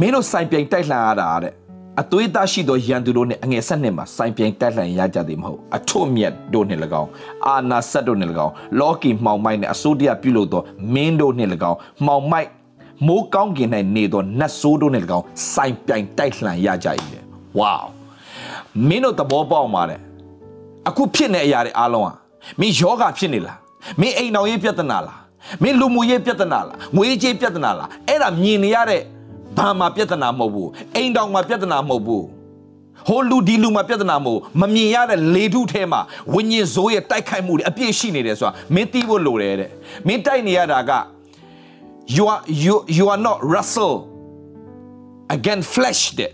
မင်းတို့စိုင်ပြိုင်တိုက်လှန်ရတာတဲ့ အသွေးသားရှိသောရန်သူတို့နှင့်အငယ်ဆက်နှင့်မှာစိုင်ပြိုင်တိုက်လှန်ရကြသည်မဟုတ်အထွတ်မြတ်တို့နှင့်၎င်းအာနာဆက်တို့နှင့်၎င်းလောကီမှောင်မိုက်နှင့်အစိုးတရားပြုလုပ်သောမင်းတို့နှင့်၎င်းမှောင်မိုက်မိုးကောင်းကင်၌နေသောနတ်ဆိုးတို့နှင့်၎င်းစိုင်ပြိုင်တိုက်လှန်ရကြ၏လေဝေါမင်းတို့သဘောပေါက်ပါတယ်အခုဖြစ်နေအရာတွေအားလုံးอ่ะမင်းယောဂဖြစ်နေလားမင်းအိမ်တော်ရေးပြဿနာလားမင်းလူမှုရေးပြဿနာလားငွေကြေးပြဿနာလားအဲ့ဒါမြင်နေရတဲ့ ဘာမှပြဿနာမဟုတ်ဘူးအိမ်တောင်မှပြဿနာမဟုတ်ဘူးဟိုလူဒီလူမှာပြဿနာမဟုတ်မမြင်ရတဲ့လေထုထဲမှာဝိညာဉ်ဇိုးရဲ့တိုက်ခိုက်မှုတွေအပြည့်ရှိနေတယ်ဆိုတာမင်းသိဖို့လိုတယ်တဲ့မင်းတိုက်နေရတာက you are you you are not wrestle against flesh တဲ့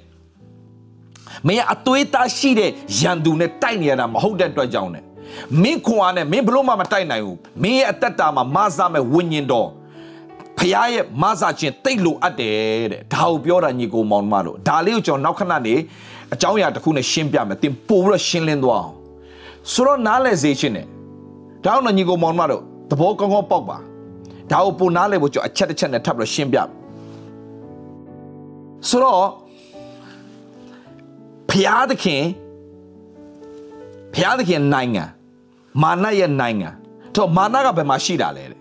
မင်းအသွေးသားရှိတဲ့ရန်သူနဲ့တိုက်နေရတာမဟုတ်တဲ့အတွက်ကြောင့်နဲ့မင်းခွန်အားနဲ့မင်းဘလို့မှမတိုက်နိုင်ဘူးမင်းရဲ့အသက်တာမှာမဆာမဲ့ဝိညာဉ်တော် ဖះရဲ့မဆာခြင်းတိတ်လို့အပ်တယ်တဲ့ဒါကိုပြောတာညီကိုမောင်မတို့ဒါလေးကိုကျွန်တော်နောက်ခဏနေအကြောင်းအရာတစ်ခုနဲ့ရှင်းပြမယ်သင်ပို့ပြီးတော့ရှင်းလင်းသွားအောင်ဆိုတော့နားလဲစေခြင်းနဲ့ဒါအောင်ညီကိုမောင်မတို့သဘောကောင်းကောင်းပေါက်ပါဒါကိုပို့နားလဲဖို့ကျွန်တော်အချက်တစ်ချက်နဲ့ထပ်ပြီးတော့ရှင်းပြဆိုတော့ဖျားသခင်ဖျားသခင်နိုင်ငံမာနရဲ့နိုင်ငံတော့မာနကဘယ်မှာရှိတာလဲတဲ့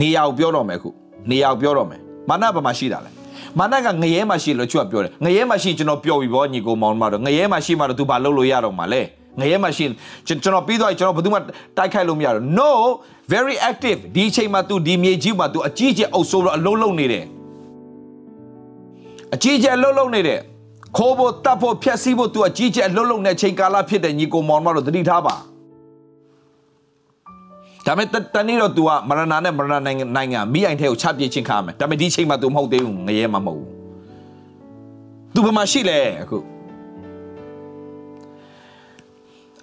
နေရာကိုပြောတော့မယ်ခု နေရာကိုပြောတော့မယ်မာနဘယ်မှာရှိတာလဲမာနကငရဲမှာရှိလို့ချွတ်ပြောတယ်ငရဲမှာရှိကျွန်တော်ပြောပြီးဗောညီကိုမောင်မတော်ငရဲမှာရှိမှတော့ तू ဘာလုပ်လို့ရတော့မှာလဲငရဲမှာရှိကျွန်တော်ပြီးသွားကျွန်တော်ဘယ်သူမှတိုက်ခိုက်လို့မရတော့ no very active ဒီအချိန်မှာ तू ဒီမြေကြီးမှာ तू အကြီးကျယ်အုပ်စိုးတော့အလုံးလုံးနေတယ်အကြီးကျယ်အလုံးလုံးနေတယ်ခိုးဖို့တတ်ဖို့ဖျက်ဆီးဖို့ तू အကြီးကျယ်အလုံးလုံးနဲ့ချိန်ကာလဖြစ်တဲ့ညီကိုမောင်မတော်သတိထားပါ ဒါပေမဲ့တနေ့တော့ तू ကမရဏနဲ့မရဏနိုင်ငံနိုင်ငံမိအိုင်ထဲကိုချပြစ်ချင်းခါမယ်ဒါပေမဲ့ဒီချိန်မှာ तू မဟုတ်သေးဘူးငရဲမှာမဟုတ်ဘူး तू ဘာမှရှိလဲအခု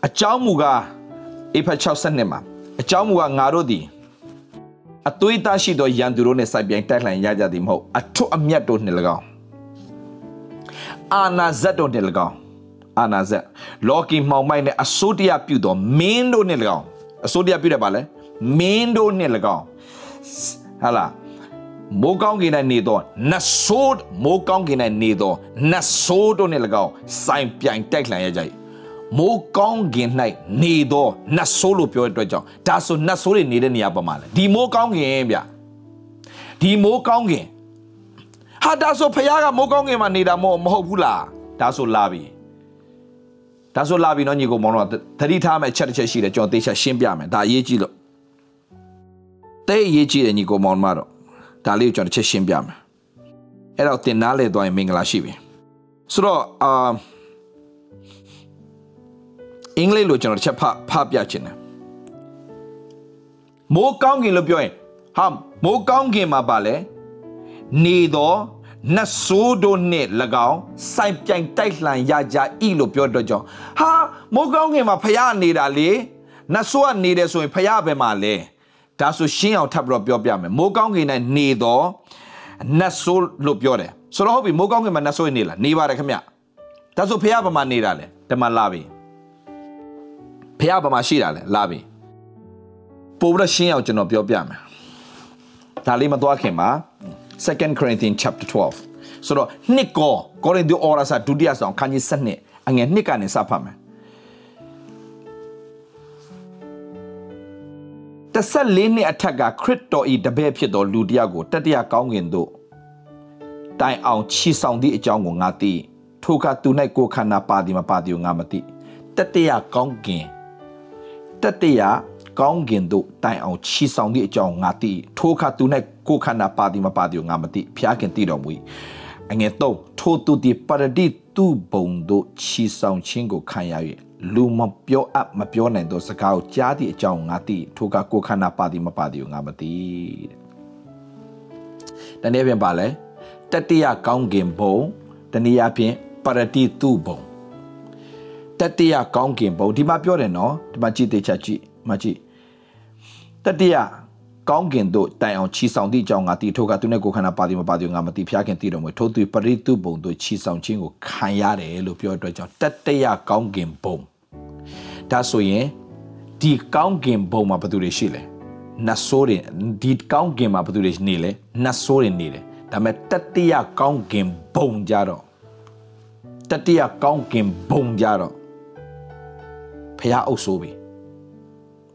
အကြောင်းမူကားအေဖတ်62မှာအကြောင်းမူကားငါတို့သည်အသွေးသားရှိသောရန်သူတို့နှင့်စိုက်ပြိုင်တိုက်လှန်ရကြသည်မဟုတ်အထွတ်အမြတ်တို့နှင့်၎င်းအာနာဇတ်တို့နှင့်၎င်းအာနာဇတ်လောကီမှောင်မိုက်နှင့်အစိုးတရားပြုသောမင်းတို့နှင့်၎င်း အစိုးတရားပြုတယ်ပါလဲမင်းတို့နှင့်၎င်းဟာလားမိုးကောင်းကင်၌နေသောနတ်ဆိုးမိုးကောင်းကင်၌နေသောနတ်ဆိုးတို့နှင့်၎င်းစိုင်ပြိုင်တိုက်လှန်ရကြ၏မိုးကောင်းကင်၌နေသောနတ်ဆိုးလို့ပြောတဲ့အတွက်ကြောင့်ဒါဆိုနတ်ဆိုးတွေနေတဲ့နေရာပါမှာလဲဒီမိုးကောင်းကင်ဗျဒီမိုးကောင်းကင်ဟာဒါဆိုဖခင်ကမိုးကောင်းကင်မှာနေတာမဟုတ်မဟုတ်ဘူးလားဒါဆိုလာပြီ ဒါဆိုလာပြီနော်ညီကိုမောင်တော့သတိထားမယ့်အချက်တစ်ချက်ရှိတယ်ကျွန်တော်သေချာရှင်းပြမယ်ဒါအရေးကြီးလို့တဲ့အရေးကြီးတယ်ညီကိုမောင်မတော့ဒါလေးကိုကျွန်တော်တစ်ချက်ရှင်းပြမယ်အဲ့တော့တင်နားလေသွားရင်မင်္ဂလာရှိပြီဆိုတော့အာအင်္ဂလိပ်လိုကျွန်တော်တစ်ချက်ဖဖပြချင်တယ်မိုးကောင်းကင်လို့ပြောရင်ဟာမိုးကောင်းကင်မှာပါလဲနေတော့ နတ်ဆိုးတို့နဲ့၎င်းစိုင်ပြိုင်တိုက်လှန်ရကြဤလို့ပြောတော့ကြောင့်ဟာမိုးကောင်းကင်မှာဖျားနေတာလေနတ်ဆိုးကနေတယ်ဆိုရင်ဖျားပဲမှာလဲဒါဆိုရှင်းအောင်ထပ်ပြီးတော့ပြောပြမယ်မိုးကောင်းကင်နဲ့နေတော့နတ်ဆိုးလို့ပြောတယ်ဆိုတော့ဟုတ်ပြီမိုးကောင်းကင်မှာနတ်ဆိုးနေလားနေပါတယ်ခင်ဗျဒါဆိုဖျားဘာမှနေတာလဲဒီမှာလာပြီဖះဘာမှရှိတာလဲလာပြီပို့ပြီးရှင်းအောင်ကျွန်တော်ပြောပြမယ်ဒါလေးမသွားခင်မှာ 2 Corinthians chapter 12ဆိုတော့နှစ်ကောကောရိန္သုဩရစာဒုတိယဆောင်ခန်းကြီး7အငယ်နှစ်ကနေစဖတ်မယ်14နှစ်အထက်ကခရစ်တော်ဤတပည့်ဖြစ်တော်လူတယောက်ကိုတတိယကောင်းကင်သို့တိုင်အောင်ချီဆောင်သည့်အကြောင်းကိုငါသိထိုကသူ၌ကိုခန္ဓာပါသည်မပါသည်ကိုငါမသိတတိယကောင်းကင်တတိယကောင်းကင်သို့တိုင်အောင်ချီဆောင်သည့်အကြောင်းငါသိထိုအခါသူ၌ ကိုခန္ဓာပါသည်မပါသည်ကိုငါမသိဖျားခင်သိတော်မူ၏အငယ်၃ထိုသူသည်ပရဒိသူဘုံသို့ချီဆောင်ခြင်းကိုခံရ၍လူမပြောအပ်မပြောနိုင်သောစကားကိုကြားသည့်အကြောင်းငါသိထိုကကိုခန္ဓာပါသည်မပါသည်ကိုငါမသိတဲ့တနည်းပြန်ပါလဲတတိယကောင်းကင်ဘုံတနည်းအားဖြင့်ပရဒိသူဘုံတတိယကောင်းကင်ဘုံဒီမှာပြောတယ်နော်ဒီမှာကြည့်သေးချာကြည့်မကြည့်တတိယ ကောင်းကင်တို့တိုင်အောင်ချီဆောင်သည့်အကြောင်းငါတိထိုကသူနဲ့ကိုခန္ဓာပါသည်မပါသည်ငါမသိဖျားခင်သိတော်မူထို့သူပရိတုဘုံတို့ချီဆောင်ခြင်းကိုခံရတယ်လို့ပြောအတွက်ကြောင့်တတိယကောင်းကင်ဘုံဒါဆိုရင်ဒီကောင်းကင်ဘုံမှာဘယ်သူတွေရှိလဲနတ်ဆိုးတွေဒီကောင်းကင်မှာဘယ်သူတွေနေလဲနတ်ဆိုးတွေနေတယ်ဒါပေမဲ့တတိယကောင်းကင်ဘုံကြတော့တတိယကောင်းကင်ဘုံကြတော့ဖះအုပ်ဆိုးပြီ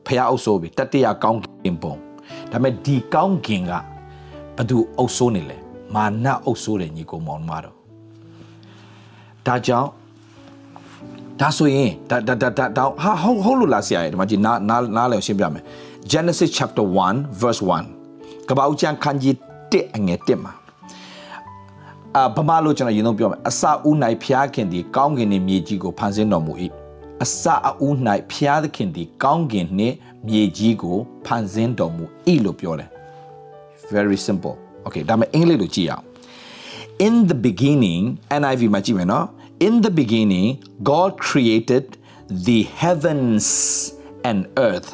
ဖះအုပ်ဆိုးပြီတတိယကောင်းကင်ပုံ ဒါပေမဲ့ဒီကောင်းကင်ကဘသူအုပ်ဆိုးနေလဲမာနအုပ်ဆိုးတယ်ညီကိုမောင်မတော်ဒါကြောင့်ဒါဆိုရင်ဒါဒါဒါဒါဟာဟုတ်ဟုတ်လို့လားဆရာရဲ့ဒီမှာကြည့်နားနားနားလည်းရှင်းပြမယ် Genesis chapter 1 verse 1ကပောက်ကျန်ခန်းကြီး1အငယ်1မှာအာဗမာလို့ကျွန်တော်ရင်ဆုံးပြောမယ်အစာဦး၌ဖျားခင်ဒီကောင်းကင်နဲ့မြေကြီးကိုဖန်ဆင်းတော်မူ၏ အစအဦး၌ဖျားသခင်သည် ကောင်းကင်နှင့်မြေကြီးကိုဖန်ဆင်းတော်မူ၏လို့ပြောတယ် very simple okay ဒါမှအင်္ဂလိပ်လိုကြည့်အောင် in the beginning NIV မှာကြည့်မယ်နော် in the beginning God created the heavens and earth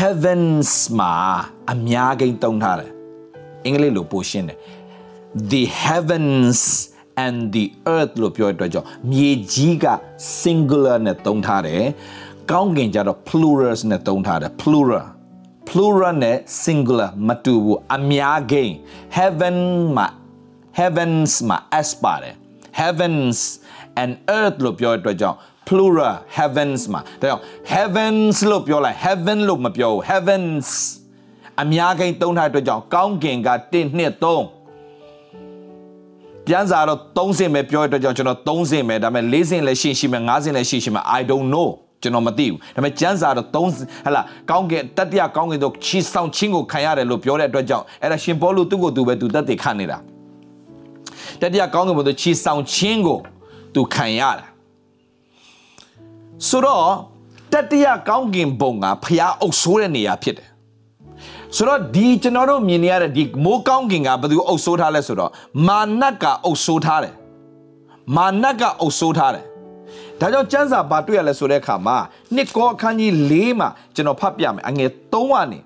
heavens မှာအများကြီးတုံးထားတယ်အင်္ဂလိပ်လိုပိုရှင်းတယ် the heavens and the earth လို့ပြောတဲ့အတွက်ကြောင့်မြေကြီးက singular နဲ့သုံးထားတယ်ကောင်းကင်ကြတော့ plurals နဲ့သုံးထားတယ် plural plural နဲ့ singular မတူဘူးအများကိန်း heaven မှာ heavens မှာ s ပါတယ် heavens and earth လို့ပြောတဲ့အတွက်ကြောင့် plural heavens မှာဒါကြောင့် heavens လို့ပြောလိုက် heaven လို့မပြောဘူး heavens အများကိန်းသုံးထားတဲ့အတွက်ကြောင့်ကောင်းကင်က1 2 3 ပြန်စားတော့3စင်ပဲပြောတဲ့အတွက်ကြောင့်ကျွန်တော်3စင်ပဲဒါပေမဲ့4စင်လည်းရှိရှိမယ်5စင်လည်းရှိရှိမယ် I don't know ကျွန်တော်မသိဘူးဒါပေမဲ့ကျမ်းစာတော့3ဟလာကောင်းကင်တတိယကောင်းကင်တော့ချီဆောင်ချင်းကိုခံရတယ်လို့ပြောတဲ့အတွက်ကြောင့်အဲ့ဒါရှင်ပေါလုသူ့ကိုသူပဲသူတက်တည်ခံနေတာတတိယကောင်းကင်ဘုံတော့ချီဆောင်ချင်းကိုသူခံရတာဆိုတော့တတိယကောင်းကင်ဘုံကဖျားအုပ်ဆိုးတဲ့နေရာဖြစ်တယ် ဆိုတော့ဒီကျွန်တော်တို့မြင်နေရတဲ့ဒီမိုးကောင်းကင်ကဘယ်သူအုပ်ဆိုးထားလဲဆိုတော့မာနတ်ကအုပ်ဆိုးထားတယ်မာနတ်ကအုပ်ဆိုးထားတယ်ဒါကြောင့်ကျမ်းစာဘာတွေ့ရလဲဆိုတဲ့အခါမှာနှစ်ကောအခန်းကြီး၄မှာကျွန်တော်ဖတ်ပြမယ်အငယ်၃ကနေ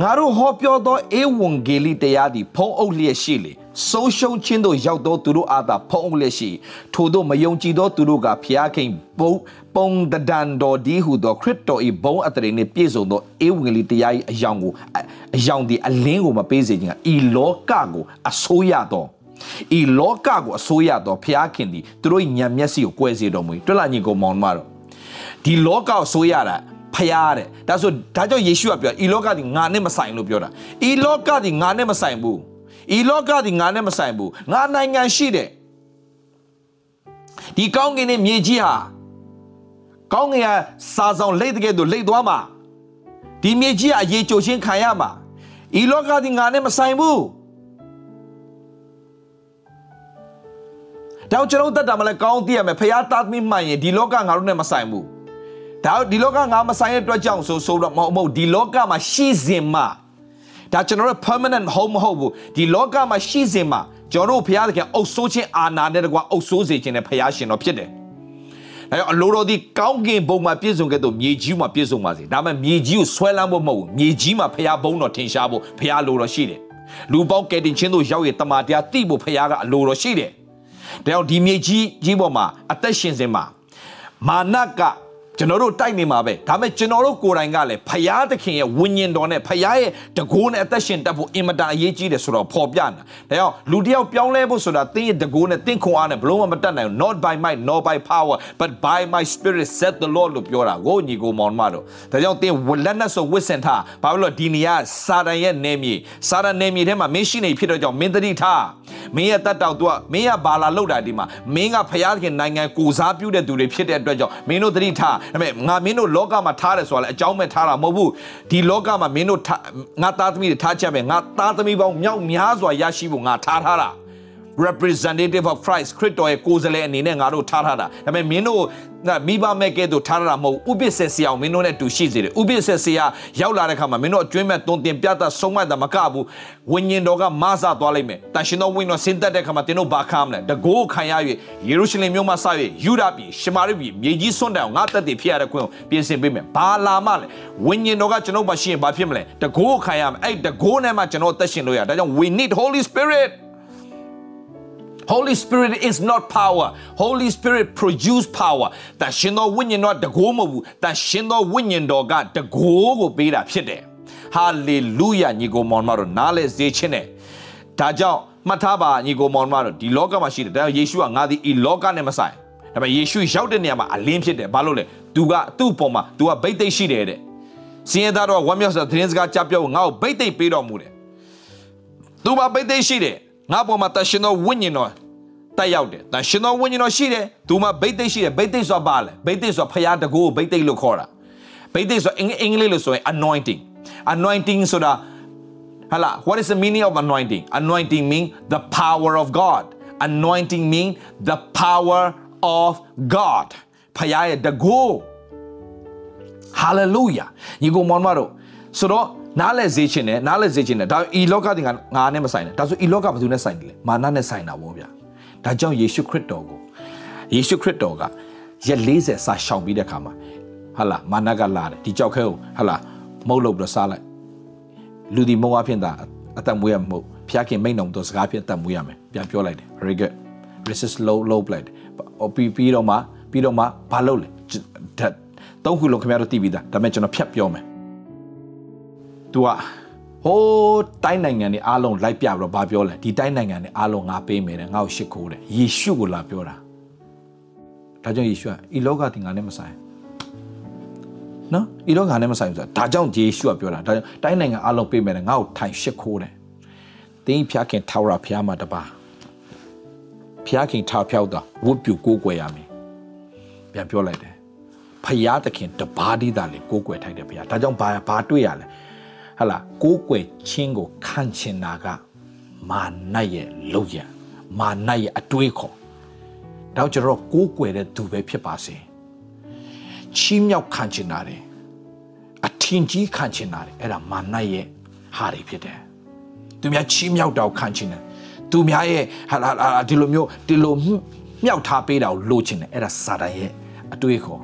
ငါတို့ဟောပြောသောဧဝံဂေလိတရားသည်ဖုံးအုပ်လျက်ရှိလေ ဆုံးရှုံးခြင်းတို့ရောက်သောသူတို့အားသာဖုံးအုပ်လျက်ရှိထို့သောမယုံကြည်သောသူတို့ကဖျားခင်ဘုံပုံတဒန်တော်ဒီဟုသောခရစ်တော်၏ဘုံအတရေနှင့်ပြည့်စုံသောဧဝံဂေလိတရား၏အယောင်ကိုအယောင်ဒီအလင်းကိုမပေးစေခြင်းကဤလောကကိုအစိုးရသောဤလောကကိုအစိုးရသောဖျားခင်သည်သူတို့၏ညံမျက်စိကိုကွဲစေတော်မူတွက်လာညီကိုမောင်မတော်ဒီလောကကိုအစိုးရတာဖျားတဲ့ဒါဆိုဒါကြောင့်ယေရှုကပြောဤလောကဒီငါနဲ့မဆိုင်လို့ပြောတာဤလောကဒီငါနဲ့မဆိုင်ဘူး ဤလောကဒီငါနဲ့မဆိုင်ဘူးငါနိုင်ငံရှိတယ်ဒီကောင်းကင်နဲ့မြေကြီးဟာကောင်းကင်ကစာဆောင်လိတ်တဲ့ကဲ့သို့လိတ်သွားမှာဒီမြေကြီးကအရေးကြိုချင်းခံရမှာဤလောကဒီငါနဲ့မဆိုင်ဘူးတော့ကျွန်တော်တတ်တာမလဲကောင်းသိရမယ်ဖះသားသမီးမှန်ရင်ဒီလောကငါတို့နဲ့မဆိုင်ဘူးဒါဒီလောကငါမဆိုင်တဲ့အတွက်ကြောင့်ဆိုဆိုတော့မဟုတ်မဟုတ်ဒီလောကမှာရှိစဉ်မှာ ဒါကျွန်တော်တို့ permanent home မဟုတ်ဘူးဒီလောကမှာရှိစဉ်မှာကျွန်တော်တို့ဘုရားသခင်အုပ်ဆိုးခြင်းအာဏာနဲ့တကွာအုပ်ဆိုးစေခြင်းနဲ့ဘုရားရှင်တော်ဖြစ်တယ်ဒါကြောင့်အလိုတော်ဒီကောင်းကင်ဘုံမှာပြည့်စုံခဲ့တော့မြေကြီးမှာပြည့်စုံပါစေဒါပေမဲ့မြေကြီးကိုဆွဲလန်းဖို့မဟုတ်ဘူးမြေကြီးမှာဘုရားဘုံတော်ထင်ရှားဖို့ဘုရားလိုတော်ရှိတယ်လူပေါင်းကယ်တင်ခြင်းတို့ရောက်ရတမန်တရားသိဖို့ဘုရားကအလိုတော်ရှိတယ်ဒါကြောင့်ဒီမြေကြီးကြီးပေါ်မှာအသက်ရှင်စဉ်မှာမာနက ကျွန်တော်တို့တိုက်နေမှာပဲဒါပေမဲ့ကျွန်တော်တို့ကိုယ်တိုင်ကလည်းဖရာသခင်ရဲ့ဝိညာဉ်တော်နဲ့ဖရာရဲ့တကိုးနဲ့အသက်ရှင်တတ်ဖို့အင်မတန်အရေးကြီးတယ်ဆိုတော့ပေါ်ပြနေတာဒါကြောင့်လူတစ်ယောက်ပြောင်းလဲဖို့ဆိုတာတင်းရဲ့တကိုးနဲ့တင်းခွန်အားနဲ့ဘလုံးမတတ်နိုင်ဘူး not by might nor by power but by my spirit said the lord လို့ပြောတာကိုညီကိုမောင်မတို့ဒါကြောင့်တင်းလက်နက်ဆိုဝစ်စင်ထားဘာလို့လဲဒီနေရာစာတန်ရဲ့နေမြေစာတန်နေမြေထဲမှာမင်းရှိနေဖြစ်တော့ကြောင့်မင်းတတိထားမင်းရဲ့တတ်တောက်သူကမင်းကဘာလာလောက်တာဒီမှာမင်းကဖရာသခင်နိုင်ငံကိုစားပြုတဲ့သူတွေဖြစ်တဲ့အတွက်ကြောင့်မင်းတို့တတိထားဒါပေမဲ့ငါမင်းတို့လောကမှာထားတယ်ဆိုတာလည်းအကြောင်းမဲ့ထားတာမဟုတ်ဘူးဒီလောကမှာမင်းတို့ငါသားသမီးတွေထားချက်ပဲငါသားသမီးပေါင်းမြောက်များစွာရရှိဖို့ငါထားထားတာ representative of Christ ခရစ်တော်ရဲ့ကိုယ်စားလှယ်အနေနဲ့ငါတို့ထားထားတာဒါပေမဲ့မင်းတို့ မိဘမဲ့ကဲ့သို့ထားထားတာမဟုတ်ဥပစ္စေဆရာမင်းတို့နဲ့တူရှိစေတယ်ဥပစ္စေဆရာရောက်လာတဲ့ခါမှာမင်းတို့အကျွမ်းမဲ့တုံတင်ပြတာဆုံးမတာမကဘူးဝိညာဉ်တော်ကမဆသွားလိုက်မယ်တန်ရှင်တော်ဝိညာဉ်တော်ဆင်းသက်တဲ့ခါမှာသင်တို့ဘာခံမလဲတကိုးခံရ၍ယေရုရှလင်မြို့မှာစ၍ယူဒပြည်ရှမာရိပြည်မြေကြီးစွန့်တယ်ငါတက်တည်ဖြစ်ရတဲ့ခွင့်ကိုပြင်ဆင်ပေးမယ်ဘာလာမှလဲဝိညာဉ်တော်ကကျွန်တော်မှရှိရင်ဘာဖြစ်မလဲတကိုးခံရမယ်အဲ့တကိုးနဲ့မှကျွန်တော်သက်ရှင်လို့ရဒါကြောင့် we need holy spirit Holy Spirit is not power. Holy Spirit produce power. တန်ရှင်သောဝိညာဉ်တော်တကိုးမဟုတ်ဘူး။တန်ရှင်သောဝိညာဉ်တော်ကတကိုးကိုပေးတာဖြစ်တယ်။ Hallelujah ညီကိုမောင်မတို့နားလဲစေခြင်းနဲ့ဒါကြောင့်မှတ်ထားပါညီကိုမောင်မတို့ဒီလောကမှာရှိတယ်။ဒါယေရှုကငါဒီဤလောကနဲ့မဆိုင်။ဒါပေမဲ့ယေရှုရောက်တဲ့နေရာမှာအလင်းဖြစ်တယ်။ဘာလို့လဲ။ तू ကသူ့ပေါ်မှာ तू ကဗိတ်သိက်ရှိတယ်တဲ့။စင်ရသားတော်ဝမ်းမြောက်စွာသတင်းစကားကြားပြောငါ့ကိုဗိတ်သိက်ပေးတော်မူတယ်။ तू မှာဗိတ်သိက်ရှိတယ်။ ငါပေါ်မှာတရှင်တော်ဝိညာဉ်တော်တက်ရောက်တယ်။ဒါရှင်တော်ဝိညာဉ်တော်ရှိတယ်။သူမှာဗိတ်သိက်ရှိတယ်။ဗိတ်သိက်ဆိုတာဘာလဲ။ဗိတ်သိက်ဆိုတာဖရာတကူကိုဗိတ်သိက်လို့ခေါ်တာ။ဗိတ်သိက်ဆိုတာအင်္ဂလိပ်လို့ဆိုရင် anointing anointing ဆိုတာဟာလာ what is the meaning of anointing anointing mean the power of god anointing mean the power of god ဖရာရဲ့တကူ hallelujah ညီကိုမောင်မတို့ဆိုတော့ နားလဲစေခြင်းနဲ့နားလဲစေခြင်းနဲ့ဒါဤလောကတင်ကငါနဲ့မဆိုင်နဲ့ဒါဆိုဤလောကဘယ်သူနဲ့ဆိုင်တယ်လဲမာနနဲ့ဆိုင်တာဗောဗျာဒါကြောင့်ယေရှုခရစ်တော်ကိုယေရှုခရစ်တော်ကရက်40စာရှောင်ပြီးတဲ့ခါမှာဟာလာမာနကလာတယ်ဒီကြောက်ခဲကိုဟာလာမုတ်လို့ပြီးတော့စားလိုက်လူဒီမုံအဖြစ်သာအသက်မွေးရမဟုတ်ဖျားခင်မိတ်နှုံတော့စကားဖြင့်အသက်မွေးရမယ်ပြန်ပြောလိုက်တယ် very good resist low low blade ပြီးပြီးတော့မှပြီးတော့မှဘာလုပ်လဲသုံးခုလုံးခင်ဗျားတို့သိပြီးသားဒါပေမဲ့ကျွန်တော်ဖြတ်ပြောမယ် तू ကဟိုးတိုင်းနိုင်ငံတွေအားလုံးလိုက်ပြပြီးတော့ဘာပြောလဲဒီတိုင်းနိုင်ငံတွေအားလုံးငါပေးမယ်တဲ့ငါ့ကိုရှစ်ခိုးတယ်ယေရှုကိုလာပြောတာဒါကြောင့်ယေရှုကဤလောကတင်ငါနဲ့မဆိုင်နော်ဤလောကနဲ့မဆိုင်ဘူးဆိုတာဒါကြောင့်ယေရှုကပြောတာဒါကြောင့်တိုင်းနိုင်ငံအားလုံးပေးမယ်တဲ့ငါ့ကိုထိုင်ရှစ်ခိုးတယ်တင်းဖျားခင်ထာဝရဖျားမှာတပါဖျားခင်ထာဖျောက်တာဝတ်ပြူကိုးကွယ်ရမယ်ပြန်ပြောလိုက်တယ်ဖျားသခင်တပါးဒီသားလေကိုးကွယ်ထိုက်တယ်ဖျားဒါကြောင့်ဘာဘာတွေ့ရလဲ ဟလာကိုးကွယ်ခြင်းကိုခံချင်တာကမာနရဲ့လောက်ရမာနရဲ့အတွေးခေါ်တော့ကျွန်တော်ကိုးကွယ်တဲ့သူပဲဖြစ်ပါစေချီးမြှောက်ခံချင်တာတယ်အထင်ကြီးခံချင်တာတယ်အဲ့ဒါမာနရဲ့ဟာတွေဖြစ်တယ်သူများချီးမြှောက်တော့ခံချင်တယ်သူများရဲ့ဟာလာဒီလိုမျိုးဒီလိုမြောက်ထားပေးတာကိုလိုချင်တယ်အဲ့ဒါစာတန်ရဲ့အတွေးခေါ်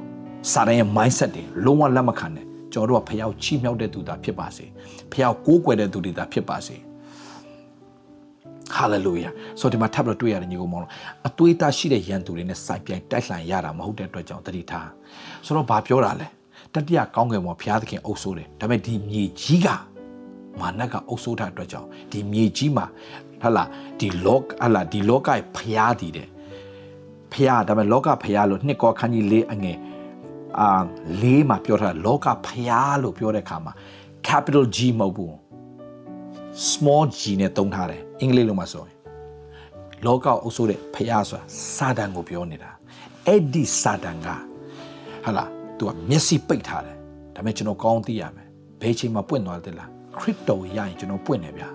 စာတန်ရဲ့ mindset တွေလုံးဝလက်မခံနဲ့ ကျွန်တော်တို့ကဖျောက်ချီးမြှောက်တဲ့သူသာဖြစ်ပါစေဖျောက်ကိုးကွယ်တဲ့သူတွေသာဖြစ်ပါစေဟာလေလုယာဆိုဒီမှာထပ်ပြီးတွေ့ရတယ်ညီကောင်မောင်အသွေးသားရှိတဲ့ရန်သူတွေနဲ့စိုက်ပြိုင်တိုက်လှန်ရတာမဟုတ်တဲ့အတွက်ကြောင့်တတိထားဆိုတော့ဘာပြောတာလဲတတိယကောင်းကင်ဘုံဘုရားသခင်အုပ်ဆိုးတယ်ဒါပေမဲ့ဒီမြေကြီးကမာနကအုပ်ဆိုးတဲ့အတွက်ကြောင့်ဒီမြေကြီးမှာဟလာဒီလောကဟလာဒီလောကရဲ့ဘုရားတည်တယ်ဘုရားဒါပေမဲ့လောကဘုရားလို့နှစ်ကောခန်းကြီးလေးအငယ် အာလေးမှာပြောထားလောကဘုရားလို့ပြောတဲ့အခါမှာ capital G မဟုတ်ဘူး small g နဲ့သုံးထားတယ်အင်္ဂလိပ်လိုမှာဆိုရင်လောကအုပ်ဆိုးတဲ့ဖျားဆိုတာစာတန်ကိုပြောနေတာအဲ့ဒီစာတန်ကဟာလာသူကမျက်စိပိတ်ထားတယ်ဒါပေမဲ့ကျွန်တော်ကောင်းသိရမယ်ဘယ်ချိန်မှာပွင့်သွားတယ်လားခရစ်တော်ရရင်ကျွန်တော်ပွင့်နေဗျာ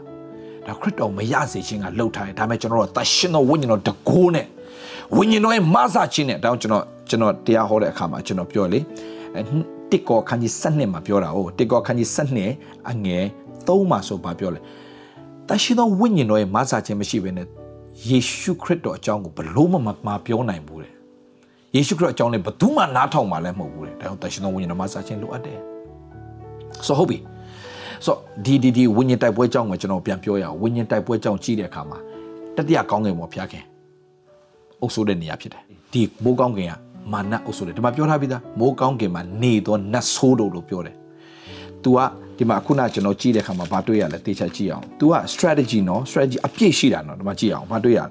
ဒါခရစ်တော်မရစေခြင်းကလှုပ်ထားတယ်ဒါပေမဲ့ကျွန်တော်တို့တရှင်တော်ဝိညာဉ်တော်တကိုးနဲ့ ဝိညာဉ်တော်ရဲ့မဆာခြင်းနဲ့ဒါကြောင့်ကျွန်တော်ကျွန်တော်တရားဟောတဲ့အခါမှာကျွန်တော်ပြောလေတစ်ကောခန်းကြီး7နှစ်မှာပြောတာ哦တစ်ကောခန်းကြီး7နှစ်အငယ်3မှာဆိုပါပြောလဲတရှိသောဝိညာဉ်တော်ရဲ့မဆာခြင်းမရှိဘဲနဲ့ယေရှုခရစ်တော်အကြောင်းကိုဘလို့မှမပြောနိုင်ဘူးတဲ့ယေရှုခရစ်အကြောင်းလည်းဘသူမှနားထောင်မှလည်းမဟုတ်ဘူးတဲ့ဒါကြောင့်တရှိသောဝိညာဉ်တော်မဆာခြင်းလိုအပ်တယ်ဆိုဟုတ်ပြီဆိုဒီဒီဒီဝိညာဉ်တိုက်ပွဲအကြောင်းကိုကျွန်တော်ပြန်ပြောရအောင်ဝိညာဉ်တိုက်ပွဲအကြောင်းကြည့်တဲ့အခါမှာတတိယကောင်းကင်ပေါ်ဖျားခင် အုပ်ဆိုးတဲ့နေရာဖြစ်တယ်ဒီမိုးကောင်းကင်ကမာနအုပ်ဆိုးတယ်ဒီမှာပြောထားပြီးသားမိုးကောင်းကင်မှာနေသောနတ်ဆိုးတို့လို့ပြောတယ် तू ကဒီမှာခုနကျွန်တော်ကြည့်တဲ့ခါမှာဘာတွေ့ရလဲတေချာကြည့်အောင် तू က strategy နော် strategy အပြည့်ရှိတာနော်ဒီမှာကြည့်အောင်ဘာတွေ့ရလဲ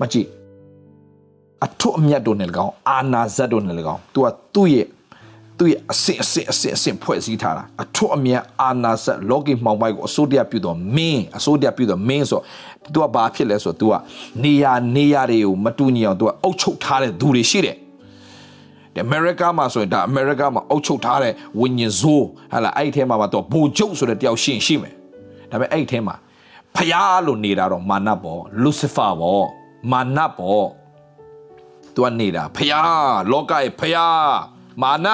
မကြည့်အထွတ်အမြတ်တို့နဲ့၎င်းအာနာဇတ်တို့နဲ့၎င်း तू ကသူ့ရဲ့ သူ့ရဲ့အစစ်အစစ်အစစ်အစစ်ဖွဲ့စည်းထားတာအထွတ်အမြတ်အာနာဇတ်လောကီမှောင်မိုက်ကိုအစိုးရပြုတော့မင်းအစိုးရပြုတော့မင်းဆို तू ကဘာဖြစ်လဲဆိုတော့ तू ကနေရာနေရာတွေကိုမတူညီအောင် तू ကအုပ်ချုပ်ထားတဲ့သူတွေရှိတယ်အမေရိကမှာဆိုရင်ဒါအမေရိကမှာအုပ်ချုပ်ထားတဲ့ဝิญဉ်ဇိုးဟာလာအဲ့ဒီထဲမှာတော့ဘူကျုပ်ဆိုတဲ့တယောက်ရှိရှိမယ်ဒါပေမဲ့အဲ့ဒီထဲမှာဖျားလို့နေတာတော့မာနပေါ့လူစီဖာပေါ့မာနပေါ့သူကနေတာဖျားလောကရဲ့ဖျားမာန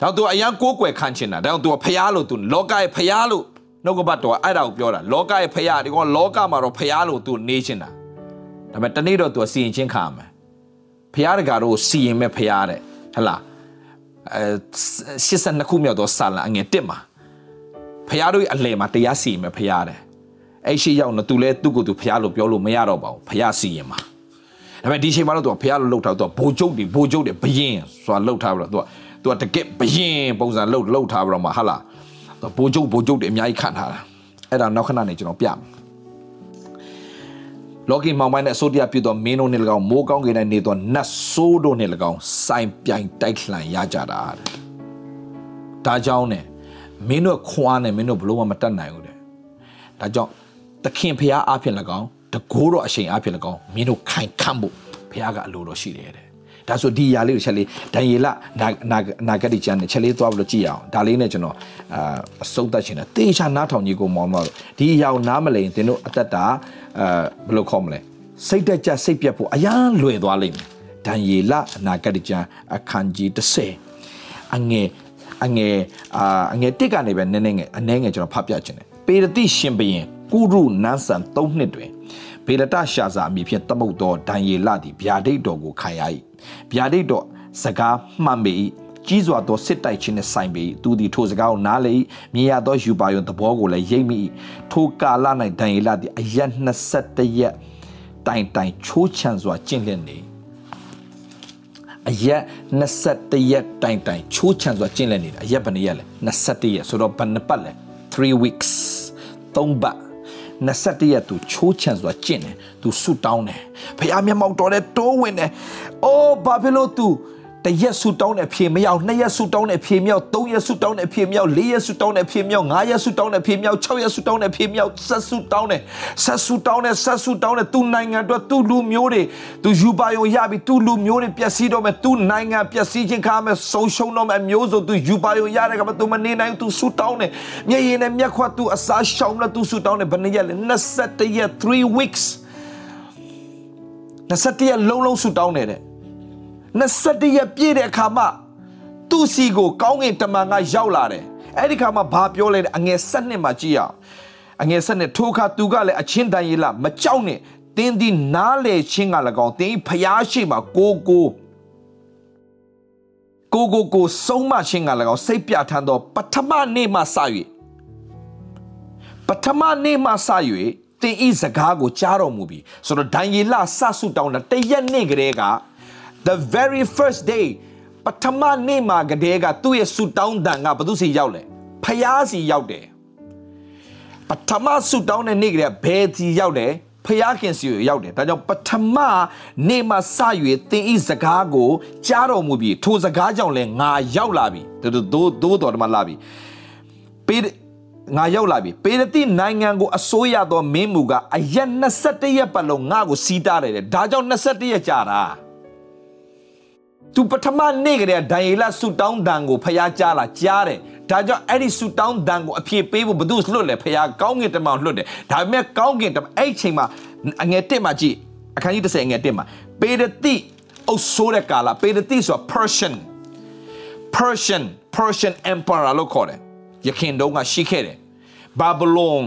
တော့သူအရန်ကိုးကွယ်ခံချင်တာဒါကြောင့်သူကဖျားလို့သူလောကရဲ့ဖျားလို့နှုတ်ကပတ်တော်အဲ့ဒါကိုပြောတာလောကရဲ့ဖျားဒီကောင်လောကမှာတော့ဖျားလို့သူနေချင်တာဒါပေမဲ့တနေ့တော့သူစီရင်ချင်းခံရမယ်ဖះတကာတို့စီရင်မဲ့ဖះတဲ့ဟလာအဲ82ခုမြောက်သောစာလံအငယ်1မှာဖះတို့ရဲ့အလယ်မှာတရားစီရင်မဲ့ဖះတဲ့အဲ့ရှိရောက်တော့သူလဲသူ့ကိုယ်သူဖះလို့ပြောလို့မရတော့ပါဘူးဖះစီရင်မှာဒါပေမဲ့ဒီချိန်မှာတော့သူကဖះလို့လှုပ်ထားတော့ဘိုလ်ချုပ်တွေဘိုလ်ချုပ်တွေဘယင်ဆိုတာလှုပ်ထားပြီးတော့သူက သူကတကက်ဘယင်ပုံစံလှုပ်လှုပ်ထားပြီးတော့မှဟာလာဘိုလ်ချုပ်ဘိုလ်ချုပ်တွေအများကြီးခံထားတာအဲ့ဒါနောက်ခဏနေကျွန်တော်ပြမယ်လောကီမောင်ပိုင်းနဲ့အစိုးရပြုသောမင်းတို့နှင့်၎င်းမိုးကောင်းကင်၌နေသောနတ်ဆိုးတို့နှင့်၎င်းစိုင်ပြိုင်တိုက်လှန်ရကြတာတဲ့ဒါကြောင့်နဲ့မင်းတို့ခွာနဲ့မင်းတို့ဘလို့မှမတတ်နိုင်ဘူးတဲ့ဒါကြောင့်သခင်ဖះအားဖြင့်၎င်းတကိုးတော်အရှိန်အားဖြင့်၎င်းမင်းတို့ခိုင်ခန့်ဖို့ဖះကအလိုတော်ရှိတယ်တဲ့ ဒါဆိုဒီຢာလေးကိုချက်လေးဒံယေလနာနာနာဂတိကျမ်းနဲ့ချက်လေးသွားပြီးလို့ကြည့်အောင်ဒါလေးနဲ့ကျွန်တော်အာအစုံသက်ရှင်တယ်တေချာနားထောင်ကြီးကိုမောင်းတော့ဒီຢာကိုနားမလိန်သင်တို့အသက်တာအာဘယ်လိုခေါ်မလဲစိတ်တက်ကြစိတ်ပြတ်ဖို့အရန်လွယ်သွားလိမ့်မယ်ဒံယေလအနာဂတိကျမ်းအခန်းကြီး30အငယ်အငယ်အာအငယ်တစ်ကနေပဲနည်းနည်းငယ်အနည်းငယ်ကျွန်တော်ဖတ်ပြခြင်းတယ်ပေရတိရှင်ဘရင်ကုရုနန်းဆန်3နှစ်တွင်ဘေလတရှာစာအမည်ဖြင့်တမုတ်သောဒံယေလသည်ဗျာဒိတ်တော်ကိုခံရ၏ ဗျာဒိတ်တော်စကားမှန်ပေ၏ကြီးစွာသောစစ်တိုက်ခြင်းနှင့်ဆိုင်ပေ၏သူသည်ထိုစကားကိုနားလေ၏မြင်ရသောယူပါယုံသဘောကိုလည်းရိပ်မိ၏ထိုကာလ၌ဒံယေလသည်အရက်21ရက်တိုင်တိုင်ချိုးချံစွာကျင့်လည်နေအရက်21ရက်တိုင်တိုင်ချိုးချံစွာကျင့်လည်နေတာအရက်ဘယ်နှစ်ရက်လဲ21ရက်ဆိုတော့ဘယ်နှစ်ပတ်လဲ3 weeks 3ပတ် 21ရက်သူချိုးချံစွာကျင့်တယ်သူဆုတောင်းတယ်ဖခင်မျက်မှောက်တော်တဲ့တိုးဝင်တယ်အိုးဘာဖြစ်လို့ तू တရက်ဆူတောင်းတဲ့အဖြေမရောက်နှစ်ရက်ဆူတောင်းတဲ့အဖြေမရောက်သုံးရက်ဆူတောင်းတဲ့အဖြေမရောက်လေးရက်ဆူတောင်းတဲ့အဖြေမရောက်ငါးရက်ဆူတောင်းတဲ့အဖြေမရောက်၆ရက်ဆူတောင်းတဲ့အဖြေမရောက်ဆက်ဆူတောင်းတဲ့ဆက်ဆူတောင်းတဲ့ဆက်ဆူတောင်းတဲ့သူနိုင်ငံအတွက်သူလူမျိုးတွေသူယူပါယုံရပြီသူလူမျိုးတွေပျက်စီးတော့မယ်သူနိုင်ငံပျက်စီးခြင်းခါမယ်ဆုံးရှုံးတော့မယ်မျိုးစုံသူယူပါယုံရတဲ့ကမှသူမနေနိုင်သူဆူတောင်းတယ်မျက်ရည်နဲ့မျက်ခွသူအစားရှောင်လို့သူဆူတောင်းတယ်ဘယ်နှစ်ရက်လဲ21ရက်3 weeks 21ရက်လုံးလုံးဆူတောင်းနေတဲ့ 21ရက်ပြည့်တဲ့အခါမှသူ့စီကိုကောင်းကင်တမန်ကရောက်လာတယ်အဲ့ဒီခါမှာဘာပြောလဲအငယ်7နှစ်မှာကြည့်ရအောင်အငယ်7နှစ်ထိုအခါသူကလည်းအချင်းတန်ရီလာမကြောက်နဲ့တင်းဒီနားလေချင်းက၎င်းတင်းဖျားရှိမှာကိုကိုကိုကိုကိုဆုံးမချင်းက၎င်းစိတ်ပြထန်သောပထမနေ့မှစ၍ပထမနေ့မှစ၍တင်းဤစကားကိုကြားတော်မူပြီဆိုတော့ဒံယေလဆဆုတောင်းတာတရက်နေ့ကလေးက the very first day ပထမနေ့မှာကတည်းကသူ့ရဲ့ဆူတောင်းတန်ကဘသူစီရောက်လဲဖျားစီရောက်တယ်ပထမဆူတောင်းတဲ့နေ့ကတည်းကဘယ်စီရောက်တယ်ဖျားခင်စီကိုရောက်တယ်ဒါကြောင့်ပထမနေ့မှာစ၍သင်ဤစကားကိုကြားတော်မူပြီးထိုစကားကြောင့်လည်းငါရောက်လာပြီတို့တို့တို့တော်တမလာပြီပေးငါရောက်လာပြီပေရတိနိုင်ငံကိုအစိုးရသောမင်းမူကအရက်21ရက်ပတ်လုံးငါ့ကိုစီးတားတယ်ဒါကြောင့်21ရက်ကြာတာ သူပထမနေ့ကတည်းကဒံယေလဆူတောင်းတန်ကိုဖျားကြားလာကြားတယ်ဒါကြောင့်အဲ့ဒီဆူတောင်းတန်ကိုအပြည့်ပေးဖို့ဘု து လွတ်လေဖျားကောင်းကင်တမန်လွတ်တယ်ဒါပေမဲ့ကောင်းကင်တမန်အဲ့ချိန်မှာအငယ်တက်မှာကြည့်အခန်းကြီး30အငယ်တက်မှာပေရတိအုပ်ဆိုးတဲ့ကာလပေရတိဆိုတာ Persian Persian Persian Empire လို့ခေါ်တယ်ယခင်တုန်းကရှိခဲ့တယ် Babylon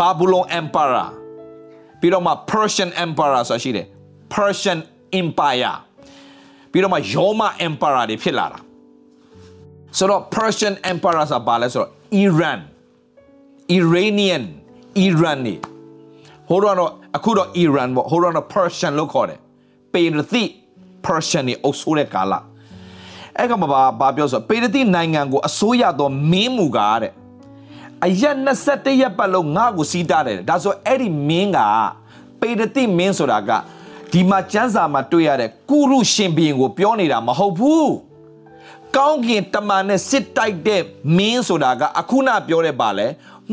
Babylon Empire ပြီးတော့မှ Persian Empire ဆိုတာရှိတယ် Persian Empire ပြီးတော့မှ Roma Empire တွေဖြစ်လာတာဆိုတော့ Persian Empire ဆိုတာဘာလဲဆိုတော့ Iran Iranian Iran နေဟိုတော့အခုတော့ Iran ပေါ့ဟိုတော့ Persian လို့ခေါ်တယ်ပေရတိ Persian နေအုပ်စိုးတဲ့ကာလအဲ့ကမှဘာဘာပြောဆိုပေရတိနိုင်ငံကိုအစိုးရသောမင်းမူကားတဲ့အရက်21ရက်ပတ်လုံးငါ့ကိုစီးတားတယ်ဒါဆိုအဲ့ဒီမင်းကပေရတိမင်းဆိုတာက ဒီမှာကျမ်းစာမှာတွေ့ရတဲ့ကုရုရှင်ဘီရင်ကိုပြောနေတာမဟုတ်ဘူးကောင်းကင်တမန်နဲ့စစ်တိုက်တဲ့မင်းဆိုတာကအခုနပြောတဲ့ပါလဲ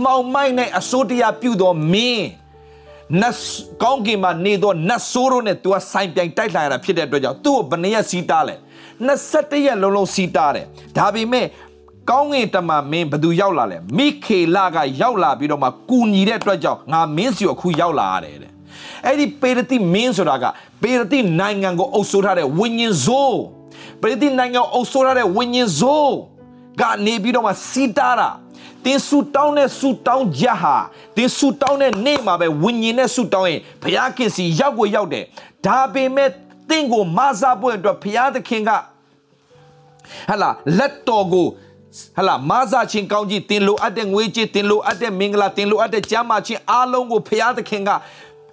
မှောင်မိုက်နဲ့အစိုးတရားပြုသောမင်းနတ်ကောင်းကင်မှာနေသောနတ်ဆိုးတို့နဲ့သူကဆိုင်ပြိုင်တိုက်လာရတာဖြစ်တဲ့အတွက်ကြောင့်သူ့ကိုဘယ်နှရက်စီးတားလဲ21ရက်လုံးလုံးစီးတားတယ်ဒါပေမဲ့ကောင်းကင်တမန်မင်းဘသူရောက်လာလဲမိခေလကရောက်လာပြီးတော့မှကူညီတဲ့အတွက်ကြောင့်ငါမင်းစီကိုအခုရောက်လာရတယ်တဲ့ အဲ့ဒီပေရတိမင်းဆိုတာကပေရတိနိုင်ငံကိုအုပ်စိုးထားတဲ့ဝိညာဉ်စိုးပေရတိနိုင်ငံကိုအုပ်စိုးထားတဲ့ဝိညာဉ်စိုးကနေပြီးတော့မှစီတားတာတင်းဆူတောင်းတဲ့ဆူတောင်းကြဟာတင်းဆူတောင်းတဲ့နေ့မှာပဲဝိညာဉ်နဲ့ဆူတောင်းရင်ဘုရားခင်စီရောက်ကိုရောက်တယ်ဒါပေမဲ့တင့်ကိုမဆာဖို့အတွက်ဘုရားသခင်ကဟလာလက်တော်ကိုဟလာမဆာချင်းကောင်းကြီးတင်လိုအပ်တဲ့ငွေကြေးတင်လိုအပ်တဲ့မင်္ဂလာတင်လိုအပ်တဲ့ကျမ်းမာခြင်းအားလုံးကိုဘုရားသခင်က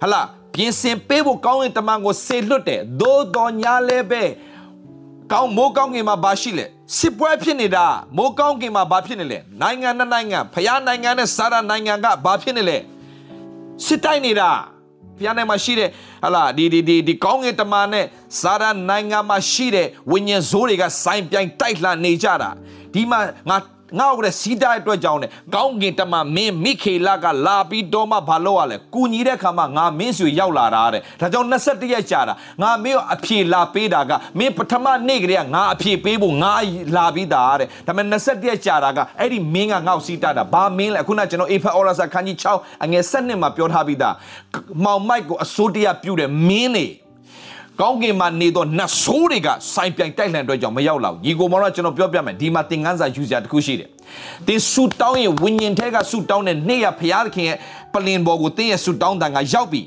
ဟလာပြင်ဆင်ပေးဖို့ကောင်းတဲ့တမန်ကိုဆေလွတ်တယ်သို့တော်ညာလဲပဲကောင်းမိုးကောင်းကင်မှာဘာရှိလဲစစ်ပွဲဖြစ်နေတာမိုးကောင်းကင်မှာဘာဖြစ်နေလဲနိုင်ငံနဲ့နိုင်ငံဖျားနိုင်ငံနဲ့စာရနိုင်ငံကဘာဖြစ်နေလဲစစ်တိုက်နေတာဖျားနိုင်ငံမှာရှိတဲ့ဟလာဒီဒီဒီဒီကောင်းကင်တမန်နဲ့စာရနိုင်ငံမှာရှိတဲ့ဝိညာဉ်ဇိုးတွေကစိုင်းပြိုင်တိုက်လှန်နေကြတာဒီမှာငါ ငါ့ကိုလည်းစီးတားအတွက်ကြောင်းတယ်ကောင်းကင်တမန်မင်းမိခေလကလာပြီးတော့မှဘာလို့ရလဲကုညီတဲ့ခါမှာငါမင်းဆွေရောက်လာတာတဲ့ဒါကြောင့်21ရက်ကြာတာငါမင်းကိုအဖြေလာပေးတာကမင်းပထမနေ့ကလေးကငါအဖြေပေးဖို့ငါလာပြီးသားတဲ့ဒါပေမဲ့21ရက်ကြာတာကအဲ့ဒီမင်းကငါ့ကိုစီးတာတာဘာမင်းလဲအခုနကျွန်တော်အေဖက်အော်ရာစာခန်းကြီး6အငယ်7မှာပြောထားပြီးသားမောင်မိုက်ကိုအစိုးတရားပြုတဲ့မင်းနေ ကောင်းကင်မှာနေသောနတ်ဆိုးတွေကစိုင်ပြိုင်တိုက်လှန်အတွက်ကြောင့်မရောက်လာဘူးညီကိုမောင်တော့ကျွန်တော်ပြောပြမယ်ဒီမှာသင်ခန်းစာယူစရာတစ်ခုရှိတယ်သင်ဆူတောင်းရင်ဝิญဉ်ထဲကဆူတောင်းတဲ့နေ့ရဖရာသခင်ရဲ့ပလင်ပေါ်ကိုသင်ရဲ့ဆူတောင်းတန်ကရောက်ပြီ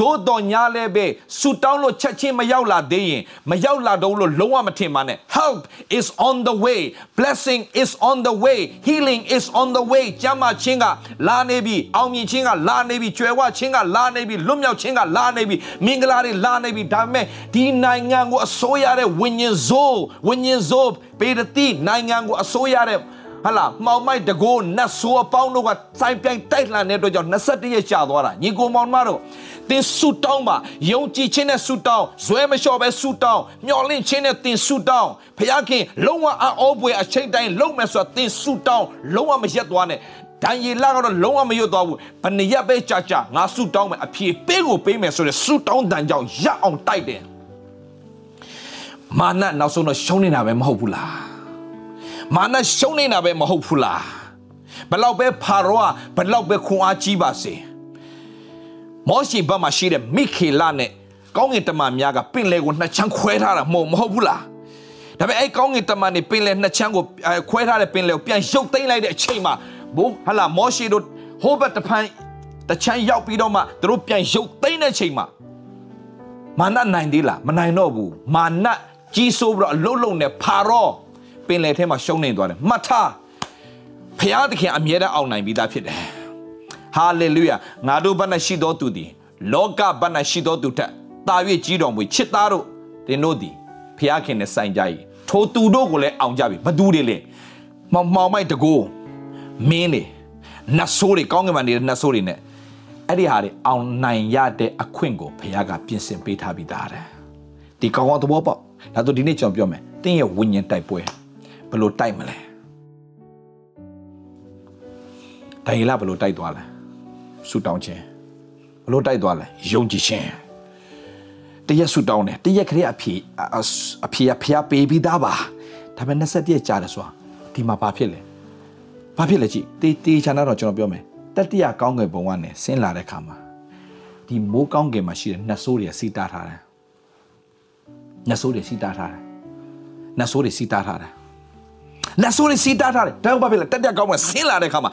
သို့တော်ညာလည်းပဲဆူတောင်းလို့ချက်ချင်းမရောက်လာသေးရင်မရောက်လာတော့လို့လုံးဝမထင်ပါနဲ့ help is on the way blessing is on the way healing is on the way ကျမ်းမာခြင်းကလာနေပြီအောင်မြင်ခြင်းကလာနေပြီကြွယ်ဝခြင်းကလာနေပြီလွတ်မြောက်ခြင်းကလာနေပြီမင်္ဂလာတွေလာနေပြီဒါပေမဲ့ဒီနိုင်ငံကိုအစိုးရတဲ့ဝိညာဉ်စိုးဝိညာဉ်စိုးပေရတိနိုင်ငံကိုအစိုးရတဲ့ ဟလာမှောင်မိုက်တကိုးနတ်ဆိုးအပေါင်းတို့ကစိုင်းပြိုင်တိုက်လှန်တဲ့အတွက်ကြောင့်21ရက်ကြာသွားတာညီကိုမောင်မတို့တင်ဆူတောင်းပါယုံကြည်ခြင်းနဲ့ဆူတောင်းဇွဲမလျှော့ပဲဆူတောင်းမျှော်လင့်ခြင်းနဲ့တင်ဆူတောင်းဖခင်လုံးဝအောပွေအချိန်တိုင်းလုံးမယ်ဆိုတော့တင်ဆူတောင်းလုံးဝမရက်သွားနဲ့ဒန်ယေလကတော့လုံးဝမရွတ်သွားဘူးဘယ်နှစ်ရက်ပဲကြာကြာငါဆူတောင်းမယ်အဖြေပေးကိုပေးမယ်ဆိုတဲ့ဆူတောင်းတန်ကြောင့်ရအောင်တိုက်တယ်မာနနောက်ဆုံးတော့ရှုံးနေတာပဲမဟုတ်ဘူးလား မာနရှုံးနေတာပဲမဟုတ်ဘူးလားဘလောက်ပဲဖာရောဘလောက်ပဲခွန်အားကြီးပါစေမောရှိဘတ်မှာရှိတဲ့မိခေလနဲ့ကောင်းကင်တမန်များကပင်လေကိုနှစ်ချမ်းခွဲထားတာမဟုတ်မဟုတ်ဘူးလားဒါပေမဲ့အဲ့ကောင်းကင်တမန်နေပင်လေနှစ်ချမ်းကိုခွဲထားတဲ့ပင်လေကိုပြန်ရုပ်သိမ်းလိုက်တဲ့အချိန်မှာဘိုးဟလာမောရှိတို့ဟိုဘတ်တဖန်တချမ်းရောက်ပြီးတော့မှသူတို့ပြန်ရုပ်သိမ်းတဲ့အချိန်မှာမာနနိုင်သေးလားမနိုင်တော့ဘူးမာနကြီးစိုးပြီးတော့အလုံးလုံးနဲ့ဖာရော ပင်လေထဲမှာရှုံးနေသွားတယ်မှတ်ထားဖျားသခင်အမြဲတမ်းအောင်နိုင်ပြီးသားဖြစ်တယ်ဟာလေလုယာငါတို့ဘက်၌ရှိတော်သူသည်လောကဘက်၌ရှိတော်သူထက်တာ၍ကြီးတော်မူချစ်သားတို့သင်တို့သည်ဖျားခင်နဲ့ဆိုင်ကြ၏ထိုသူတို့ကိုလည်းအောင်ကြပြီဘသူတွေလဲမောင်မောင်မိုက်တကိုးမင်းတွေနတ်ဆိုးတွေကောင်းကင်မှာနေတဲ့နတ်ဆိုးတွေနဲ့အဲ့ဒီဟာတွေအောင်နိုင်ရတဲ့အခွင့်ကိုဖခင်ကပြင်ဆင်ပေးထားပြီးသားတယ်ဒီကောင်းကောင်းသဘောပေါက်ဒါဆိုဒီနေ့ကျွန်တော်ပြောမယ်တင်းရဲ့ဝိညာဉ်တိုက်ပွဲ ဘယ်လိုတိုက်မလဲဒိုင်လာဘယ်လိုတိုက်သွားလဲဆူတောင်းခြင်းဘယ်လိုတိုက်သွားလဲယုံကြည်ခြင်းတရက်ဆူတောင်းတယ်တရက်ခရီးအဖြေအဖြေအဖျားပေးပြီးသားပါဒါပေမဲ့27ရက်ကြာတယ်ဆိုတာဒီမှာဘာဖြစ်လဲဘာဖြစ်လဲကြည့်တေးတေးချာတော့ကျွန်တော်ပြောမယ်တတိယကောင်းကင်ဘုံကနေဆင်းလာတဲ့ခါမှာဒီမိုးကောင်းကင်မှာရှိတဲ့နှဆိုးတွေစီတာထားတယ်နှဆိုးတွေစီတာထားတယ်နှဆိုးတွေစီတာထားတယ် နှဆိုးတွေစီတာထားတယ်ဒါဘာဖြစ်လဲတတိယကောင်းကင်ဆင်းလာတဲ့ခါမှာ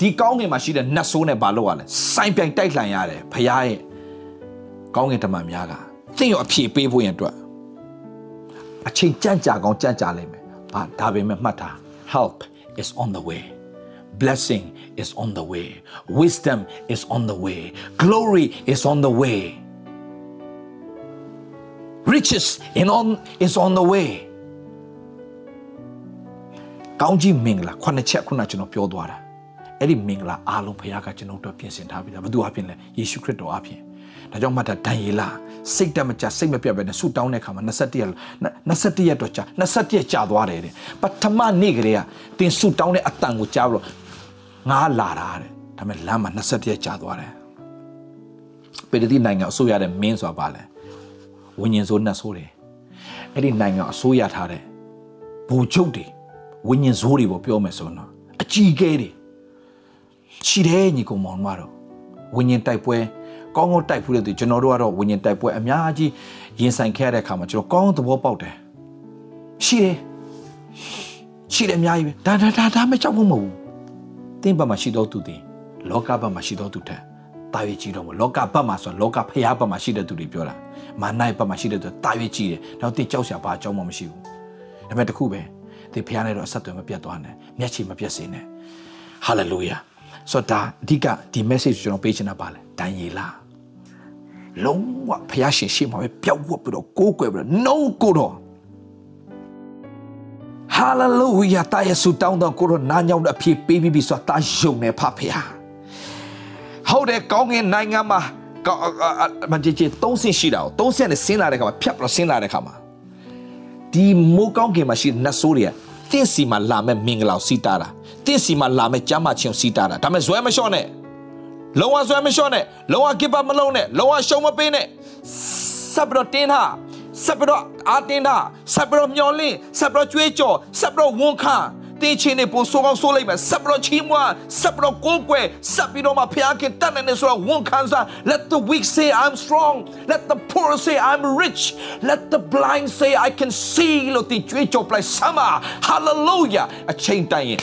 ဒီကောင်းကင်မှာရှိတဲ့နှဆိုးနဲ့ဘာလုပ်ရလဲစိုင်းပြိုင်တိုက်လှန်ရတယ်ဖရားရဲ့ကောင်းကင်တမန်များကသင်ရအဖြေပေးဖို့ရန်အတွက်အချိန်ကြံ့ကြာကောင်းကြံ့ကြာလိမ့်မယ်ဘာဒါပေမဲ့မှတ်ထား help is on the way blessing is on the way wisdom is on the way glory is on the way riches in on is on the way ကောင်းကြီးမင်္ဂလာခုနှစ်ချက်ခုနကျွန်တော်ပြောသွားတာအဲ့ဒီမင်္ဂလာအားလုံးဖခင်ကကျွန်တော်တို့ပြင်ဆင်ထားပြီးသားဘယ်သူအဖြစ်လဲယေရှုခရစ်တော်အဖြစ်ဒါကြောင့်မှတ်တာဒံယေလစိတ်တမကြစိတ်မပြတ်ပဲနဲ့ဆူတောင်းတဲ့အခါမှာ21ရက်21ရက်တော့ကြာ21ရက်ကြာသွားတယ်တဲ့ပထမနေ့ကလေးကတင်ဆူတောင်းတဲ့အတန်ကိုကြားပြီးတော့ငါလာတာတဲ့ဒါပေမဲ့လမ်းမှာ21ရက်ကြာသွားတယ်ပေတတိနိုင်ငံအစိုးရတဲ့မင်းဆိုတာပါလဲဝิญဉ်ဆိုးနှက်ဆိုးတယ်အဲ့ဒီနိုင်ငံအစိုးရထားတဲ့ဘူချုပ်တွေ ဝိညာဉ်ဇိုးတွေပေါ့ပြောမယ်ဆိုတော့အကြီးကဲတွေရှိတယ်ညီကောင်မောင်မတော်ဝိညာဉ်တိုက်ပွဲကောင်းကောင်းတိုက်ဖူးတဲ့သူကျွန်တော်တို့ကတော့ဝိညာဉ်တိုက်ပွဲအများကြီးရင်ဆိုင်ခဲ့ရတဲ့အခါမှာကျွန်တော်ကောင်းသဘောပေါက်တယ်ရှိတယ်ရှိတယ်အများကြီးပဲဒါဒါဒါဒါမကြောက်ဘူးမဟုတ်ဘူးတင်းဘက်မှာရှိတော့သူတင်လောကဘက်မှာရှိတော့သူထက်တာရွေးကြည့်တော့မလောကဘက်မှာဆိုလောကဖရားဘက်မှာရှိတဲ့သူတွေပြောတာမာနဘက်မှာရှိတဲ့သူတာရွေးကြည့်တယ်နောက်တင်ကြောက်စရာဘာအကြောင်းမှမရှိဘူးဒါပေမဲ့တခုပဲ ဒီဖရားနဲ့တော့အဆက်အသွယ်မပြတ်သွားနဲ့မျက်ခြေမပြတ်စေနဲ့ဟာလေလုယာဆိုတော့အဓိကဒီ message ကျွန်တော်ပေးချင်တာပါလေဒန်ယေလာလုံးဝဖျားရှင်ရှိမှာပဲပျောက်ဝတ်ပြီးတော့ကိုးကွယ်ပြီးတော့ no ကိုတော့ hallelujah တာယေစုတောင်းတော့ကိုတော့နာညောင်းတဲ့အဖြစ်ပေးပြီးပြီဆိုတာယုံနေဖဖျားဟုတ်တယ်ကောင်းကင်နိုင်ငံမှာမကြည့်ကြည့်သုံးဆင့်ရှိတာသုံးဆင့်နဲ့ဆင်းလာတဲ့ခါမှာဖြတ်ပြီးတော့ဆင်းလာတဲ့ခါမှာဒီမိုးကောင်းကင်မှာရှိတဲ့နတ်ဆိုးတွေက တင့်စီမှာလာမဲ့မင်္ဂလာစီတာတာတင့်စီမှာလာမဲ့ကျမ်းမာခြင်းစီတာတာဒါမဲ့ဇွဲမလျှော့နဲ့လုံးဝဆွဲမလျှော့နဲ့လုံးဝ give up မလုပ်နဲ့လုံးဝရှုံးမပေးနဲ့ဆက်ပြီးတော့တင်းထားဆက်ပြီးတော့အာတင်းထားဆက်ပြီးတော့မျောလင့်ဆက်ပြီးတော့ကြွေးကြော်ဆက်ပြီးတော့ဝန်ခံ တင်းချင်းနေပို့ဆိုးကောင်းဆိုးလိုက်မယ်ဆက်ပြီးတော့ချီးမွမ်းဆက်ပြီးတော့ကိုးကွယ်ဆက်ပြီးတော့မှဖျားခင်တတ်နေဆိုတော့ဝန်ခံစား let the weak say i'm strong let the poor say i'm rich let the blind say i can see လို့တင်းကြွေးကြော်ပလိုက်ဆမ်းပါ hallelujah အချိန်တိုင်းရင်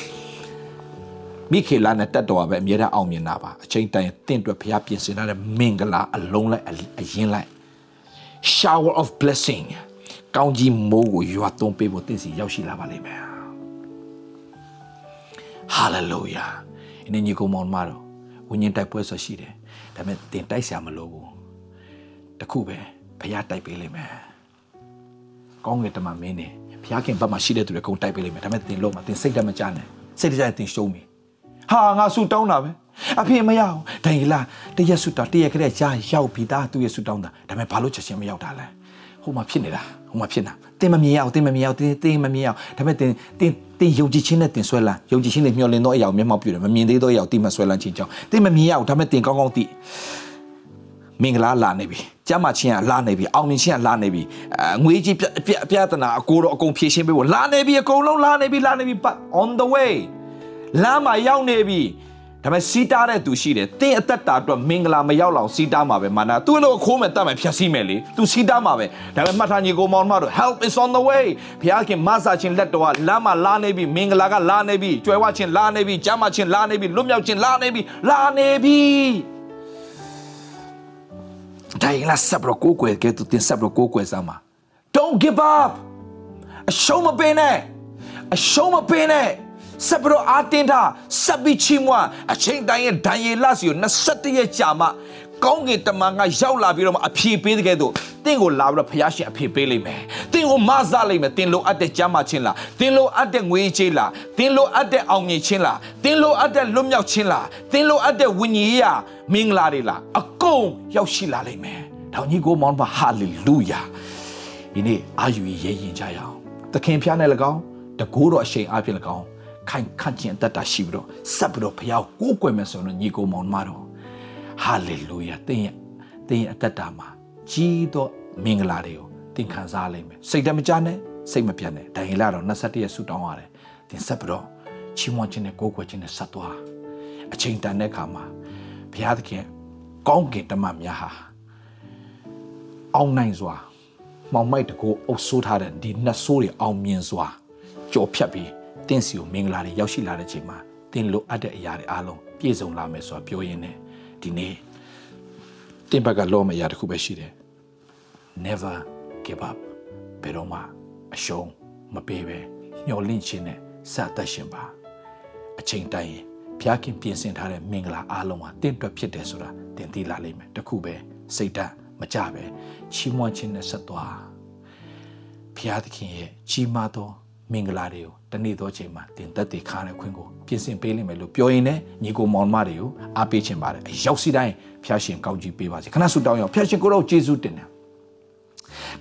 မိခေလာနဲ့တက်တော်ပဲအမြဲတမ်းအောင်မြင်တာပါအချိန်တိုင်းတင့်အတွက်ဖျားပြင်ဆင်ထားတဲ့မင်္ဂလာအလုံးလိုက်အရင်လိုက် shower of blessing ကောင်းကြီးမိုးကိုရွာသွန်းပေးဖို့တင့်စီရောက်ရှိလာပါလိမ့်မယ် hallelujah ဒီနေ့ညီကောင်မောင်မတော်ဝိညာဉ်တိုက်ပွဲဆိုရှိတယ်ဒါပေမဲ့တင်တိုက်ဆရာမလိုဘူးတခုပဲဖျားတိုက်ပေးလိမ့်မယ်ကောင်းငယ်တမမင်းနေဖျားခင်ဘက်မှာရှိတဲ့သူတွေကုန်တိုက်ပေးလိမ့်မယ်ဒါပေမဲ့တင်လို့မှာတင်စိတ်တမကြနဲ့စိတ်တကြတင်ရှုံးပြီဟာငါဆူတောင်းတာပဲအဖေမရအောင်ဒိုင်လာတရက်ဆူတောင်းတရက်ကလေးကြာရောက်ပြီသားသူရဲ့ဆူတောင်းတာဒါပေမဲ့ဘာလို့ချက်ချင်းမရောက်တာလဲဟိုမှာဖြစ်နေတာဟိုမှာဖြစ်နေတာ တင်မမြင်အောင်တင်မမြင်အောင်တင်တင်မမြင်အောင်ဒါပေမဲ့တင်တင်တင်ယုံကြည်ခြင်းနဲ့တင်ဆွဲလန်းယုံကြည်ခြင်းနဲ့မျှော်လင့်သောအရာကိုမျက်မှောက်ပြုတယ်မမြင်သေးသောအရာကိုတိမဆွဲလန်းခြင်းကြောင့်တင်မမြင်ရအောင်ဒါပေမဲ့တင်ကောင်းကောင်းသိမင်္ဂလာလာနေပြီကျမ်းမာခြင်းကလာနေပြီအောင်မြင်ခြင်းကလာနေပြီအငွေကြီးပြပြပြတနာအကိုတော့အကုန်ဖြည့်ရှင်းပေးဖို့လာနေပြီအကုန်လုံးလာနေပြီလာနေပြီ but on the way လမ်းမှာရောက်နေပြီ ဒါပေမဲ့စီးတားတဲ့သူရှိတယ်တင်းအသက်တာအတွက်မင်္ဂလာမရောက်လောက်စီးတားမှာပဲမာနာသူ့လို့ခိုးမယ်တတ်မယ်ဖြတ်စီးမယ်လေသူစီးတားမှာပဲဒါပေမဲ့မှတ်ထားညီကိုမောင်မတို့ help is on the way ဘုရားခင်မဆာချင်းလက်တော်ကလမ်းမှာလာနေပြီမင်္ဂလာကလာနေပြီကြွယ်ဝချင်းလာနေပြီကျမ်းမာချင်းလာနေပြီလွတ်မြောက်ချင်းလာနေပြီလာနေပြီဒါရင်လာစပရကိုကွယ်ကဲသူတင်စပရကိုကွယ်စမ်းမှာ don't give up အရှုံးမပေးနဲ့အရှုံးမပေးနဲ့ ဆက်ပြီးတော့အာတင်တာဆက်ပြီးချီးမွမ်းအချိန်တိုင်းရဲ့ဒံရီလစီကို21ရက်ကြာမှကောင်းကင်တမန်ကရောက်လာပြီးတော့မှအဖြေပေးတဲ့ကဲတော့တင့်ကိုလာပြီးတော့ဖျားရှင်အဖြေပေးလိမ့်မယ်။တင့်ကိုမဆလိမ့်မယ်။တင်လိုအပ်တဲ့ကြမ်းမာခြင်းလား။တင်လိုအပ်တဲ့ငွေကြေးလား။တင်လိုအပ်တဲ့အောင်မြင်ခြင်းလား။တင်လိုအပ်တဲ့လွတ်မြောက်ခြင်းလား။တင်လိုအပ်တဲ့ဝိညာဉ်ရေးရာမင်္ဂလာတွေလား။အကုန်ရောက်ရှိလာလိမ့်မယ်။တောင်ကြီးကိုမောင်းပါဟာလေလုယာ။ဒီနေ့အာယူရဲရင်ကြရအောင်။သခင်ဖျားနဲ့၎င်းတကိုးတော်အရှိန်အပြင်၎င်း ခိုင်ခန့်ခြင်းအသက်တာရှိပြီးတော့ဆက်ပြီးတော့ဖျားကိုကိုးကွယ်မယ်ဆိုတော့ညီကိုမောင်မတော်ဟာလေလုယာသင်ရဲ့သင်ရဲ့အသက်တာမှာကြီးသောမင်္ဂလာတွေကိုသင်ခံစားလိမ့်မယ်စိတ်တမကြနဲ့စိတ်မပြတ်နဲ့ဒိုင်လာတော့21ရက်ဆူတောင်းရတယ်သင်ဆက်ပြီးတော့ချီးမွမ်းခြင်းနဲ့ကိုးကွယ်ခြင်းနဲ့ဆက်သွားအချိန်တန်တဲ့အခါမှာဘုရားသခင်ကောင်းကင်တမန်များဟာအောင်နိုင်စွာမောင်မိုက်တကိုအုပ်ဆိုးထားတဲ့ဒီနှဆိုးတွေအောင်မြင်စွာကြော်ဖြတ်ပြီး တင့်စီကိုမင်္ဂလာတွေရောက်ရှိလာတဲ့ချိန်မှာတင်လိုအပ်တဲ့အရာတွေအားလုံးပြည့်စုံလာမယ်ဆိုတာပြောရင်းနဲ့ဒီနေ့တင်ဘက်ကလောမအရာတစ်ခုပဲရှိတယ် never give up ဘယ်တော့မှအရှုံးမပေးပဲမျောလင့်ခြင်းနဲ့စသက်ရှင်ပါအချိန်တိုင်းရင်ဘုရားခင်ပြင်ဆင်ထားတဲ့မင်္ဂလာအားလုံးဟာတင့်အတွက်ဖြစ်တယ်ဆိုတာသင်သိလာလိမ့်မယ်တခုပဲစိတ်ဓာတ်မကြပဲချီးမွမ်းခြင်းနဲ့ဆက်သွားဘုရားသခင်ရဲ့ကြီးမားသော မင်္ဂလာတွေကိုတနေ့သောချိန်မှာတင်သက်တည်ခါတဲ့ခွင့်ကိုပြင်ဆင်ပေးလိမ့်မယ်လို့ပြောရင်းနဲ့ညီကိုမောင်မတွေကိုအားပေးခြင်းပါတယ်အရောက်စီတိုင်းဖျားရှင်ကောင်းကြီးပေးပါစေခဏဆုတောင်းရအောင်ဖျားရှင်ကိုတော့ကျေးဇူးတင်တယ်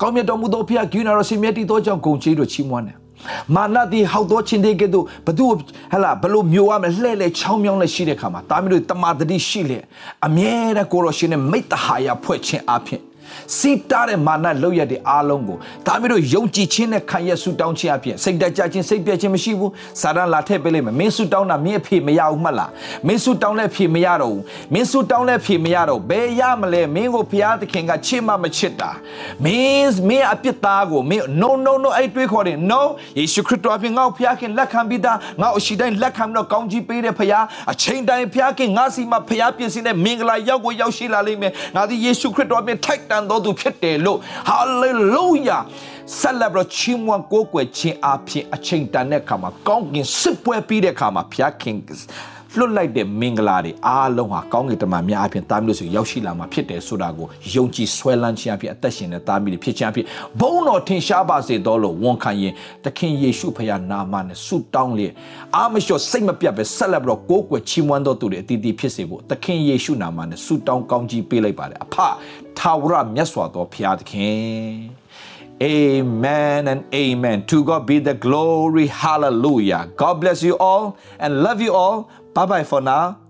ကောင်းမြတ်တော်မူသောဖျားဂိူနာတော်စီမြတ်တည်သောကြောင့်ဂုံချေးတို့ချီးမွမ်းတယ်မာနတိဟောက်သောချင်းတဲ့ကဲ့သို့ဘသူဟလာဘလို့မျိုးရမလဲလှဲ့လေချောင်းမြောင်းလေရှိတဲ့ခါမှာတာမီးတို့တမာတတိရှိလေအမြဲတမ်းကိုရရှင်နဲ့မိတ္တဟာယဖွဲ့ခြင်းအဖြစ် စီတားတဲ့မာနလောက်ရတဲ့အားလုံးကိုဒါမျိုးတို့ယုံကြည်ခြင်းနဲ့ခံရဆူတောင်းခြင်းအပြင်စိတ်တကြခြင်းစိတ်ပြည့်ခြင်းမရှိဘူးစာရန်လာထည့်ပေးလိုက်မယ်မင်းဆူတောင်းတာမင်းအဖေမရဘူးမှတ်လားမင်းဆူတောင်းလဲဖေမရတော့ဘူးမင်းဆူတောင်းလဲဖေမရတော့ဘယ်ရမလဲမင်းကိုဘုရားသခင်ကချစ်မှမချစ်တာမင်းမင်းအပြစ်သားကိုမင်း no no no အဲ့တွေးခေါ်တယ် no ယေရှုခရစ်တော်အပြင်ငါ့ကိုဘုရားခင်လက်ခံပြီးသားငါ့အရှိတိုင်းလက်ခံပြီးတော့ကောင်းကြီးပေးတဲ့ဘုရားအချိန်တိုင်းဘုရားခင်ငါစီမှာဘုရားပြင်ဆင်တဲ့မင်္ဂလာရောက်ကိုရောက်ရှိလာလိမ့်မယ်ငါဒီယေရှုခရစ်တော်အပြင်ထိုက်တန်သောသူဖြစ်တယ်လို့ hallelujah ဆက်လက်ပြီးချီးမွမ်းကိုးကွယ်ခြင်းအဖြစ်အချိန်တန်တဲ့အခါမှာကောင်းကင်စစ်ပွဲပြီးတဲ့အခါမှာဘုရားခင် လွတ်လိုက်တဲ့မင်္ဂလာတွေအားလုံးဟာကောင်းကင်တမန်များအပြင်တာမီးလို့ဆိုရောက်ရှိလာမှာဖြစ်တယ်ဆိုတာကိုယုံကြည်ဆွဲလန်းခြင်းအဖြစ်အသက်ရှင်တဲ့တာမီးတွေဖြစ်ခြင်းအဖြစ်ဘုန်းတော်ထင်ရှားပါစေတော်လို့ဝန်ခံရင်သခင်ယေရှုဖခင်နာမနဲ့ဆုတောင်းလျက်အာမလျှော့စိတ်မပြတ်ပဲဆက်လက်ပြီးတော့ကိုးကွယ်ချီးမွမ်းတော်သူတွေအတီးတီးဖြစ်စေဖို့သခင်ယေရှုနာမနဲ့ဆုတောင်းကောင်းကြီးပေးလိုက်ပါတယ်အဖထာဝရမြတ်စွာသောဘုရားသခင် Amen and amen. To God be the glory. Hallelujah. God bless you all and love you all. Bye bye for now.